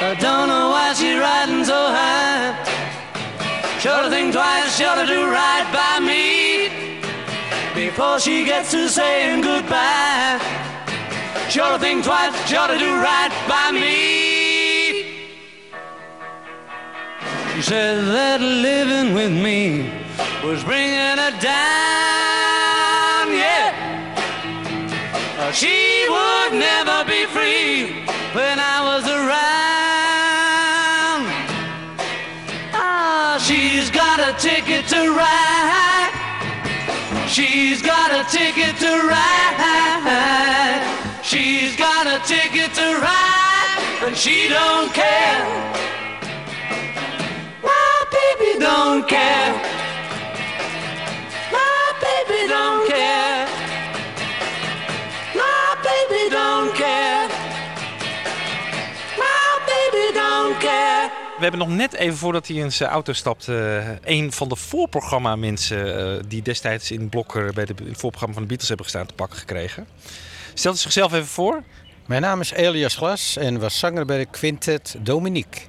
I don't know why she's riding so high. Ought to think twice, ought to do right by me before she gets to saying goodbye. Ought to think twice, ought to do right by me. She said that living with me was bringing her down, yeah. She would never be free when I was around. Ah, she's got a ticket to ride. She's got a ticket to ride. She's got a ticket to ride, and she don't care. We hebben nog net even voordat hij in zijn auto stapt, eh, een van de voorprogramma mensen eh, die destijds in Blokker bij de, in het voorprogramma van de Beatles hebben gestaan te pakken gekregen. Stelt zichzelf even voor. Mijn naam is Elias Glas en was zanger bij de Quintet Dominique.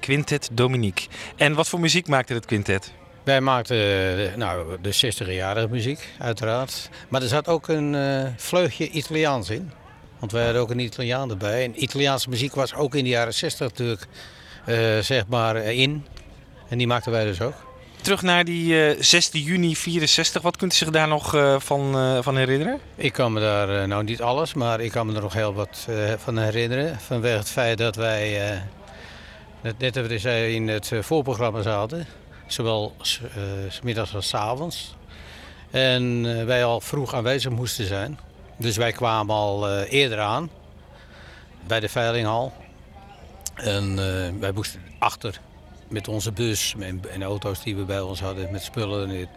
Quintet Dominique. En wat voor muziek maakte het quintet? Wij maakten eh, nou, de 60-jarige muziek, uiteraard. Maar er zat ook een vleugje Italiaans in. Want wij hadden ook een Italiaan erbij. En Italiaanse muziek was ook in de jaren 60 natuurlijk zeg maar eh, in. En die maakten wij dus ook. Terug naar die eh 16 juni 64. Wat kunt u zich daar nog eh, van, eh, van herinneren? Ik kan me daar, eh, nou niet alles, maar ik kan me er nog heel wat eh, van herinneren. Vanwege het feit dat wij, eh, net, als ik zei, in het eh, voorprogramma zaten. Zowel s- eh, middags als s avonds. En eh, wij al vroeg aanwezig moesten zijn. Dus wij kwamen al eh, eerder aan bij de veilinghal. En eh, wij moesten achter met onze bus en, auto's die we bij ons hadden met spullen. en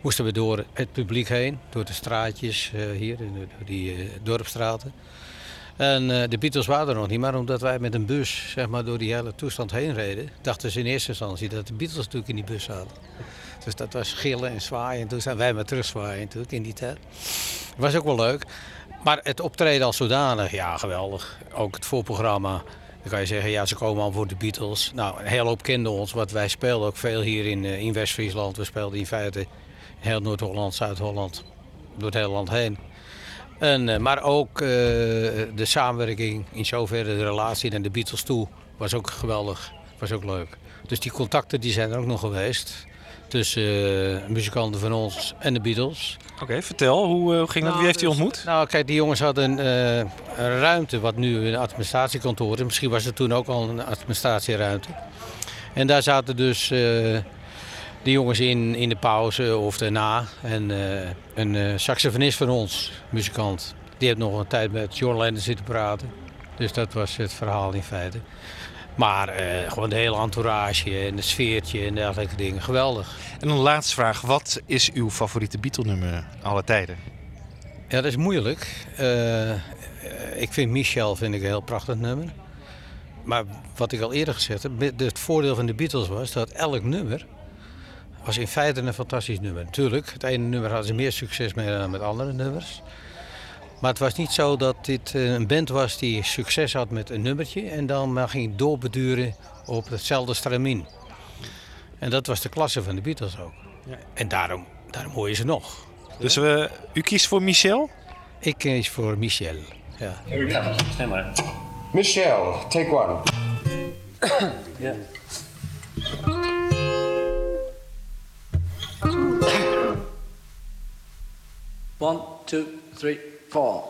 moesten we door het publiek heen, door de straatjes eh, hier, door die eh, dorpstraten. En de Beatles waren er nog niet, maar omdat wij met een bus zeg maar, door die hele toestand heen reden, dachten ze in eerste instantie dat de Beatles natuurlijk in die bus zaten. Dus dat was gillen en zwaaien. En toen zijn wij maar terugzwaaien natuurlijk in die tijd. was ook wel leuk. Maar het optreden als zodanig, ja geweldig. Ook het voorprogramma. Dan kan je zeggen, ja ze komen al voor de Beatles. Nou, een hele hoop kenden ons, want wij speelden ook veel hier in, eh, in West-Friesland. We speelden in feite heel Noord-Holland, Zuid-Holland, door het hele land heen. En, eh, maar ook eh, de samenwerking, in zoverre de relatie naar de Beatles toe, was ook geweldig. Was ook leuk. Dus die contacten die zijn er ook nog geweest. Tussen eh, muzikanten van ons en de Beatles. Oké, vertel. Hoe eh, ging dat? Wie heeft u ontmoet? Nou, kijk, die jongens hadden eh, een ruimte, wat nu een administratiekantoor is. Misschien was het toen ook al een administratieruimte. En daar zaten dus eh, die jongens in, in de pauze of daarna. En eh, een eh, saxofonist van ons, muzikant, die heeft nog een tijd met John Lennon zitten praten. Dus dat was het verhaal in feite. Maar eh, gewoon de hele entourage en het sfeertje en dergelijke dingen. Geweldig. En een laatste vraag. Wat is uw favoriete Beatle-nummer alle tijden? Ja, dat is moeilijk. Eh, ik vind Michel vind ik een heel prachtig nummer. Maar wat ik al eerder gezegd heb, het voordeel van de Beatles was dat elk nummer was in feite een fantastisch nummer. Natuurlijk, het ene nummer hadden ze meer succes mee dan met andere nummers. Maar het was niet zo dat dit eh, een band was die succes had met een nummertje en dan maar ging doorbeduren op hetzelfde stramien. En dat was de klasse van de Beatles ook. En daarom, daarom hoor je ze nog. Dus eh, u kiest voor Michel? Ik kies voor Michel. Ja. Here we go. Stand by. Michelle, take one. yeah. One, two, three, four.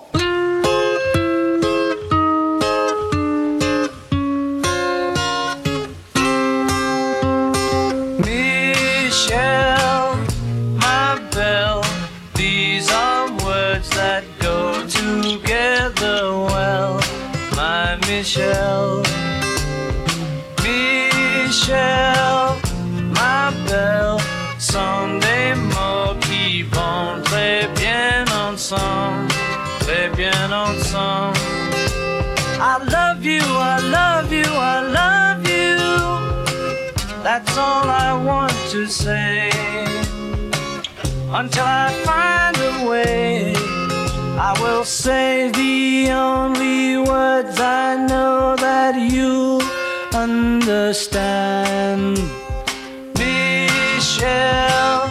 Michelle, my belle, these are words that go together well. My Michelle, That's all I want to say. Until I find a way, I will say the only words I know that you understand. Michelle,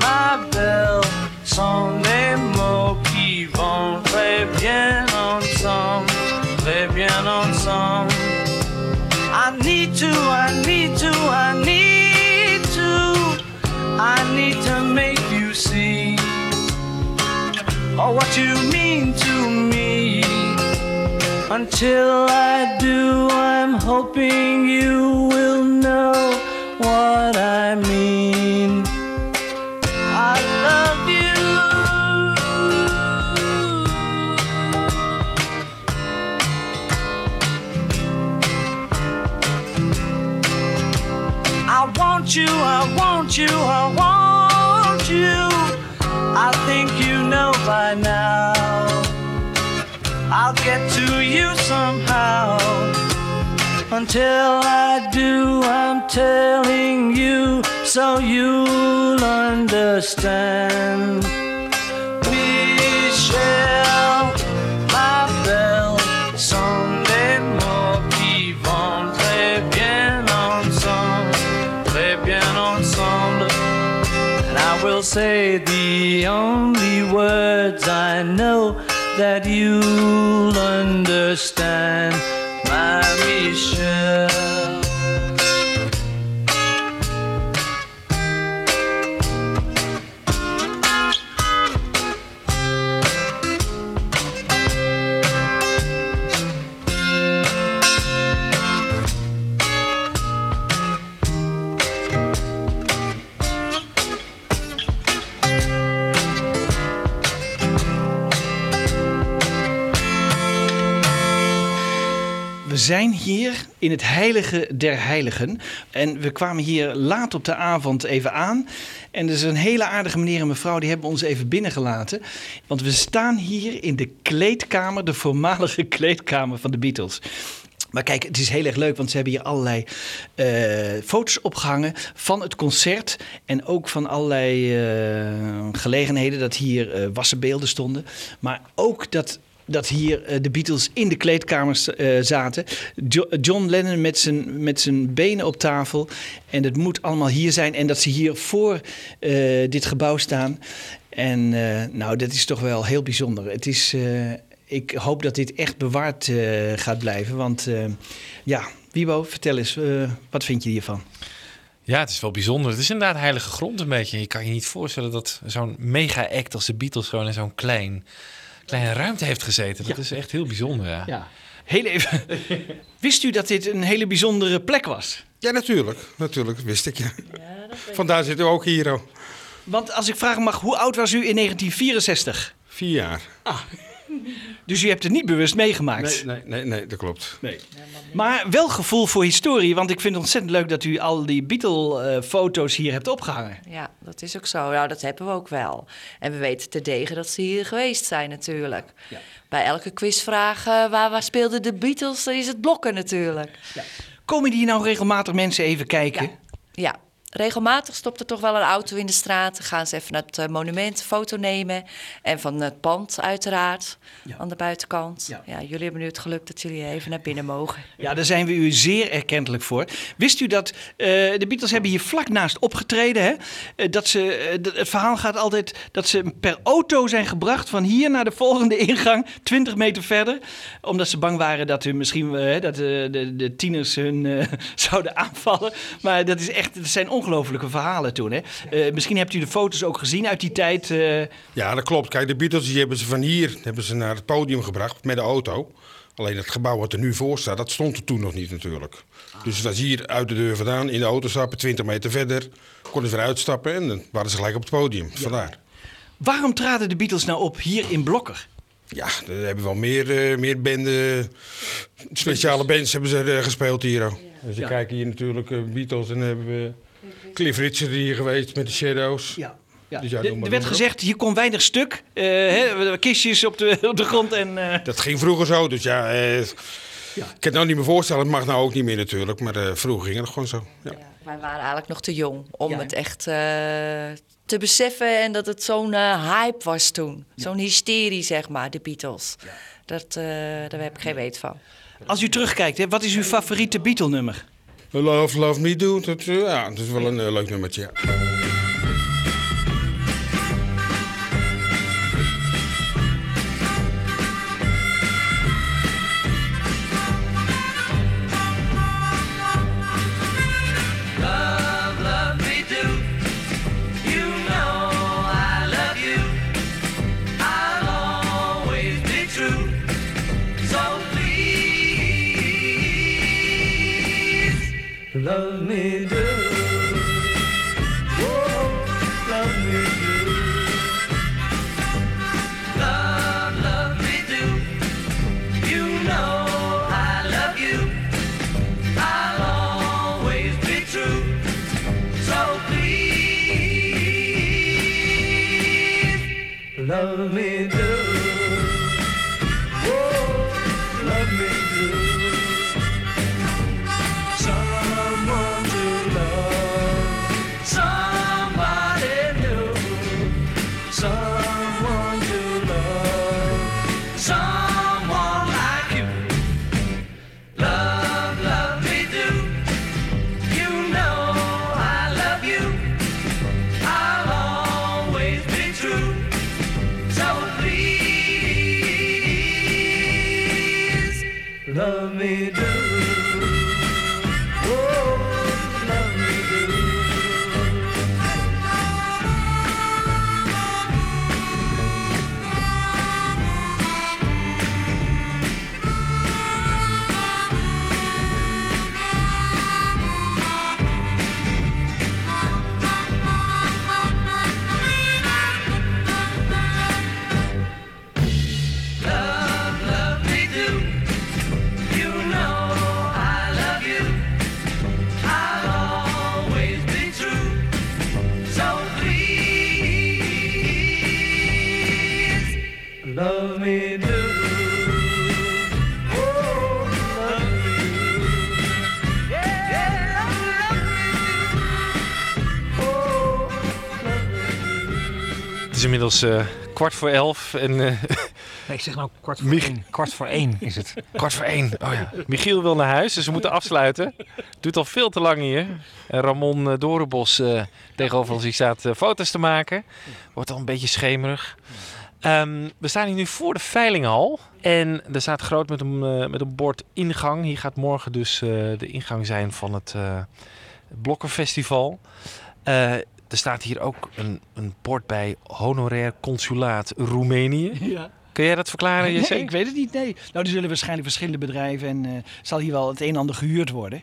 ma belle, sont les mots qui vont très bien ensemble, très bien ensemble. I need to, I need I need to, I need to make you see oh, what you mean to me. Until I do, I'm hoping you will know what I you, I want you, I want you. I think you know by now. I'll get to you somehow. Until I do, I'm telling you so you'll understand. Say the only words I know that you'll understand, my Michelle. Zijn hier in het heilige der heiligen. En we kwamen hier laat op de avond even aan. En er is een hele aardige meneer en mevrouw, die hebben ons even binnengelaten. Want we staan hier in de kleedkamer, de voormalige kleedkamer van de Beatles. Maar kijk, het is heel erg leuk, want ze hebben hier allerlei eh, foto's opgehangen van het concert. En ook van allerlei eh, gelegenheden dat hier eh, wassenbeelden stonden. Maar ook dat dat hier eh, de Beatles in de kleedkamers eh, zaten. Jo- John Lennon met zijn, met zijn benen op tafel. En het moet allemaal hier zijn. En dat ze hier voor eh, dit gebouw staan. En nou, dat is toch wel heel bijzonder. Het is, ik hoop dat dit echt bewaard gaat blijven. Want ja, Wiebo, vertel eens, wat vind je hiervan? Ja, het is wel bijzonder. Het is inderdaad heilige grond een beetje. Je kan je niet voorstellen dat zo'n mega-act als de Beatles gewoon in zo'n klein, kleine ruimte heeft gezeten. Dat is echt heel bijzonder, ja. Ja. Heel even. Wist u dat dit een hele bijzondere plek was? Ja, natuurlijk. Natuurlijk, wist ik. Ja. Vandaar zitten we ook hier. Oh. Want als ik vragen mag, hoe oud was u in 1964? Vier jaar. Dus u hebt het niet bewust meegemaakt? Nee, nee, nee, nee dat klopt. Nee. Maar wel gevoel voor historie, want ik vind het ontzettend leuk dat u al die Beatle-foto's hier hebt opgehangen. Ja, dat is ook zo. Nou, dat hebben we ook wel. En we weten te degen dat ze hier geweest zijn natuurlijk. Bij elke quizvraag, eh, waar, waar speelden de Beatles, dan is het blokken natuurlijk. Komen hier nou regelmatig mensen even kijken? Ja, regelmatig stopt er toch wel een auto in de straat. Dan gaan ze even naar het eh, monument, een foto nemen. En van het pand uiteraard, aan de buitenkant. Ja. jullie hebben nu het geluk dat jullie even naar binnen mogen. Ja, daar zijn we u zeer erkentelijk voor. Wist u dat eh, de Beatles hebben hier vlak naast opgetreden? Hè? Eh, dat ze, het verhaal gaat altijd dat ze per auto zijn gebracht van hier naar de volgende ingang, 20 meter verder. Omdat ze bang waren dat, u misschien, dat de, de, de tieners hun zouden aanvallen. Maar dat, is echt, dat zijn ongelofelijke verhalen toen. Hè? Eh, misschien hebt u de foto's ook gezien uit die tijd. eh, Ja, dat klopt. Kijk, de Beatles die hebben ze van hier hebben ze naar het podium gebracht met de auto. Alleen het gebouw wat er nu voor staat, dat stond er toen nog niet natuurlijk. Dus dat is hier uit de deur vandaan, in de auto stappen, 20 meter verder. Konden ze weer uitstappen en dan waren ze gelijk op het podium. Vandaar. waarom traden de Beatles nou op hier in Blokker? Ja, er hebben wel meer, eh, meer banden, speciale bands hebben ze gespeeld hier. ook. Dus je Ja. kijkt hier natuurlijk Beatles en hebben we Cliff Richard hier geweest met de Shadows. Ja. Ja. Dus ja, Er- er werd gezegd, hier kon weinig stuk. eh, hè, kistjes op de, op de grond en... eh, Dat ging vroeger zo, dus ja, eh, ik kan het nou niet meer voorstellen. Het mag nou ook niet meer natuurlijk, maar eh, vroeger ging het gewoon zo. Ja. Wij waren eigenlijk nog te jong om het echt eh, te beseffen. En dat het zo'n hype was toen. Zo'n hysterie, zeg maar, de Beatles. Dat, eh, daar heb ik geen weet van. Als u terugkijkt, hè, wat is uw favoriete Beatle-nummer? Love, Love Me Do, dat, eh, ja, dat is wel een eh, leuk nummertje. Ja. Love me do. Is inmiddels eh, kwart voor elf en... eh, Nee, ik zeg nou kwart voor Mich- één. Kwart voor één is het. Kwart voor één. Oh ja. Michiel wil naar huis, dus we moeten afsluiten. Duurt al veel te lang hier. En Ramon eh, Dorenbos tegenover ons die staat foto's te maken. Wordt al een beetje schemerig. Ehm, we staan hier nu voor de veilinghal. En er staat groot met een, met een bord ingang. Hier gaat morgen dus de ingang zijn van het uh, Blokkerfestival. Er staat hier ook een, een bord bij honorair consulaat Roemenië. Ja. Kun jij dat verklaren, Nee, ik weet het niet. Nee. Nou, er zullen waarschijnlijk verschillende bedrijven en eh, zal hier wel het een en ander gehuurd worden.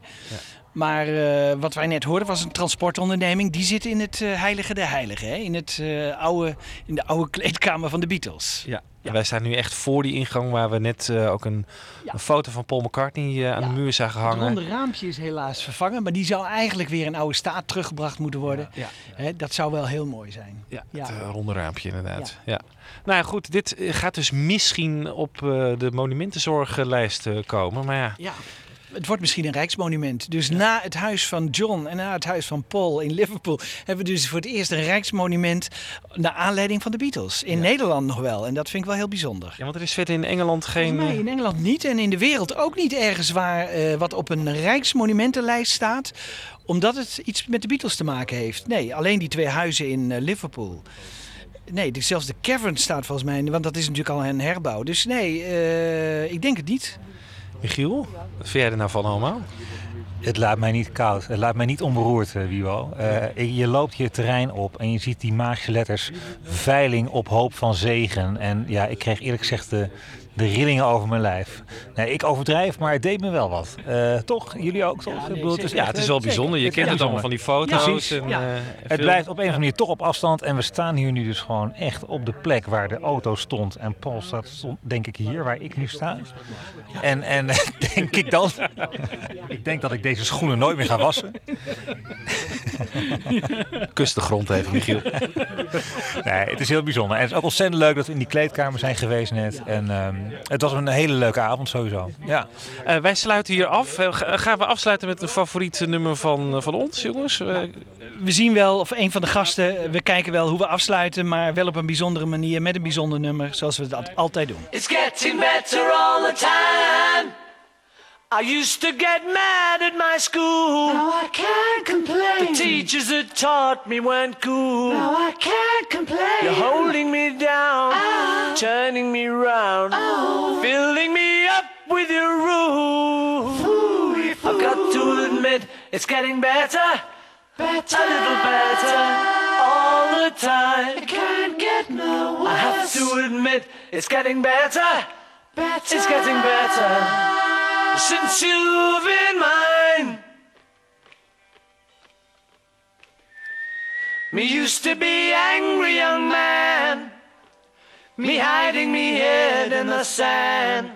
Maar eh, wat wij net hoorden was een transportonderneming. Die zit in het eh, heilige der heiligen. Hè? In, het, eh, oude, in de oude kleedkamer van de Beatles. Ja. Wij staan nu echt voor die ingang waar we net ook een, een foto van Paul McCartney aan de muur zagen Het hangen. ronde raampje is helaas vervangen. Maar die zou eigenlijk weer in oude staat teruggebracht moeten worden. Hè, dat zou wel heel mooi zijn. Ja, Het ronde raampje inderdaad. Ja. Nou ja, goed, dit gaat dus misschien op de monumentenzorglijst komen. Maar ja, Ja. Het wordt misschien een rijksmonument. Dus na het huis van John en na het huis van Paul in Liverpool... hebben we dus voor het eerst een rijksmonument... naar aanleiding van de Beatles. In Nederland nog wel. En dat vind ik wel heel bijzonder. Ja, want er is verder in Engeland geen... Nee, in Engeland niet. En in de wereld ook niet ergens waar eh, wat op een rijksmonumentenlijst staat. Omdat het iets met de Beatles te maken heeft. Nee, alleen die twee huizen in eh, Liverpool. Nee, zelfs de cavern staat volgens mij. Want dat is natuurlijk al een herbouw. Dus nee, eh, ik denk het niet. Michiel, wat vind jij er nou van allemaal? Het laat mij niet koud. Het laat mij niet onberoerd, eh, Wiebo. Eh, je loopt je terrein op en je ziet die magische letters veiling op hoop van zegen. En ja, ik kreeg eerlijk gezegd de, de rillingen over mijn lijf. Nee, ik overdrijf, maar het deed me wel wat. Eh, toch? Jullie ook, toch? Ik bedoel, zeker. Ja, het is wel bijzonder. Je kent het allemaal van die foto's en, Ja. eh, en het blijft op een of andere manier toch op afstand. En we staan hier nu dus gewoon echt op de plek waar de auto stond. En Paul staat, stond, denk ik, hier waar ik nu sta. En, en denk ik dan... ik denk dat ik deze schoenen nooit meer ga wassen. Kus de grond even, Michiel. nee, het is heel bijzonder. En het is ook ontzettend leuk dat we in die kleedkamer zijn geweest net. En ehm, het was een hele leuke avond sowieso. Ja. Eh, wij sluiten hier af. Eh, ga- gaan we afsluiten met een favoriet nummer van, eh, van ons, jongens? We zien wel, of een van de gasten, we kijken wel hoe we afsluiten. Maar wel op een bijzondere manier, met een bijzonder nummer. Zoals we dat altijd doen. It's getting better all the time. I used to get mad at my school. Now I can't complain. The teachers that taught me weren't cool. Now I can't complain. You're holding me down, ah. turning me round, oh. filling me up with your rules. I've got to admit, it's getting better. Better. A little better all the time. It can't get no worse. I have to admit, it's getting better. Better. It's getting better. Since you've been mine. Me used to be angry young man. Me hiding me head in the sand.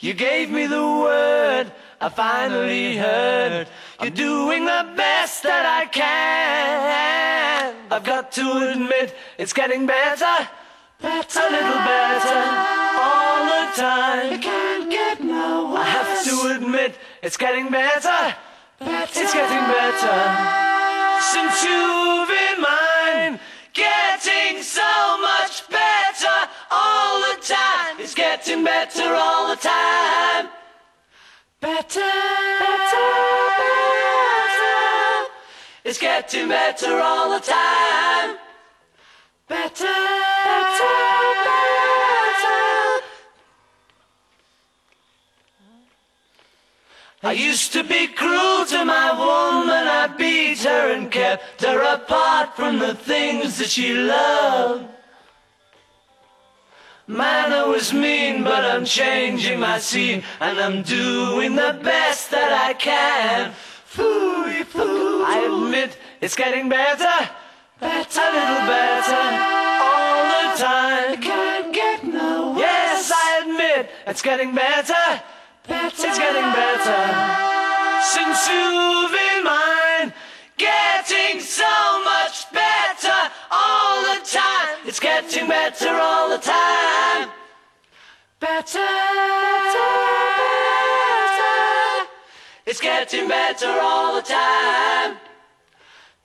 You gave me the word, I finally heard. You're doing the best that I can. I've got to admit, it's getting better. Better. A little better all the time. You can't get no to admit, it's getting better. Better. It's getting better. Since you've been mine, getting so much better all the time. It's getting better all the time. Better, better, better. It's getting better all the time. Better, better, I used to be cruel to my woman, I beat her and kept her apart from the things that she loved. Man, I was mean, but I'm changing my scene, and I'm doing the best that I can. Fooey, foo. I admit it's getting better, better, a little better, all the time. It can't get no worse. Yes, I admit it's getting better, better. It's getting better since you've been mine. Getting so much better all the time. It's getting better all the time. Better, better, better. It's getting better all the time.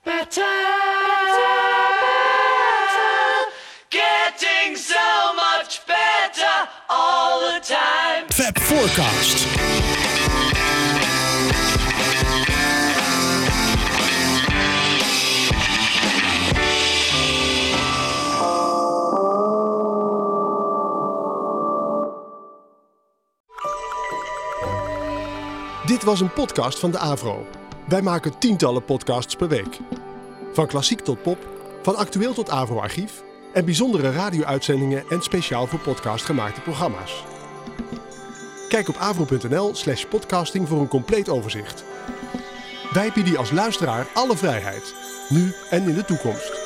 Better, better, better. Fab Forecast. Dit was een podcast van de Avro. Wij maken tientallen podcasts per week. Van klassiek tot pop, van actueel tot Avro-archief en bijzondere radio-uitzendingen en speciaal voor podcast gemaakte programma's. Kijk op avro.nl slash podcasting voor een compleet overzicht. Wij bieden als luisteraar alle vrijheid, nu en in de toekomst.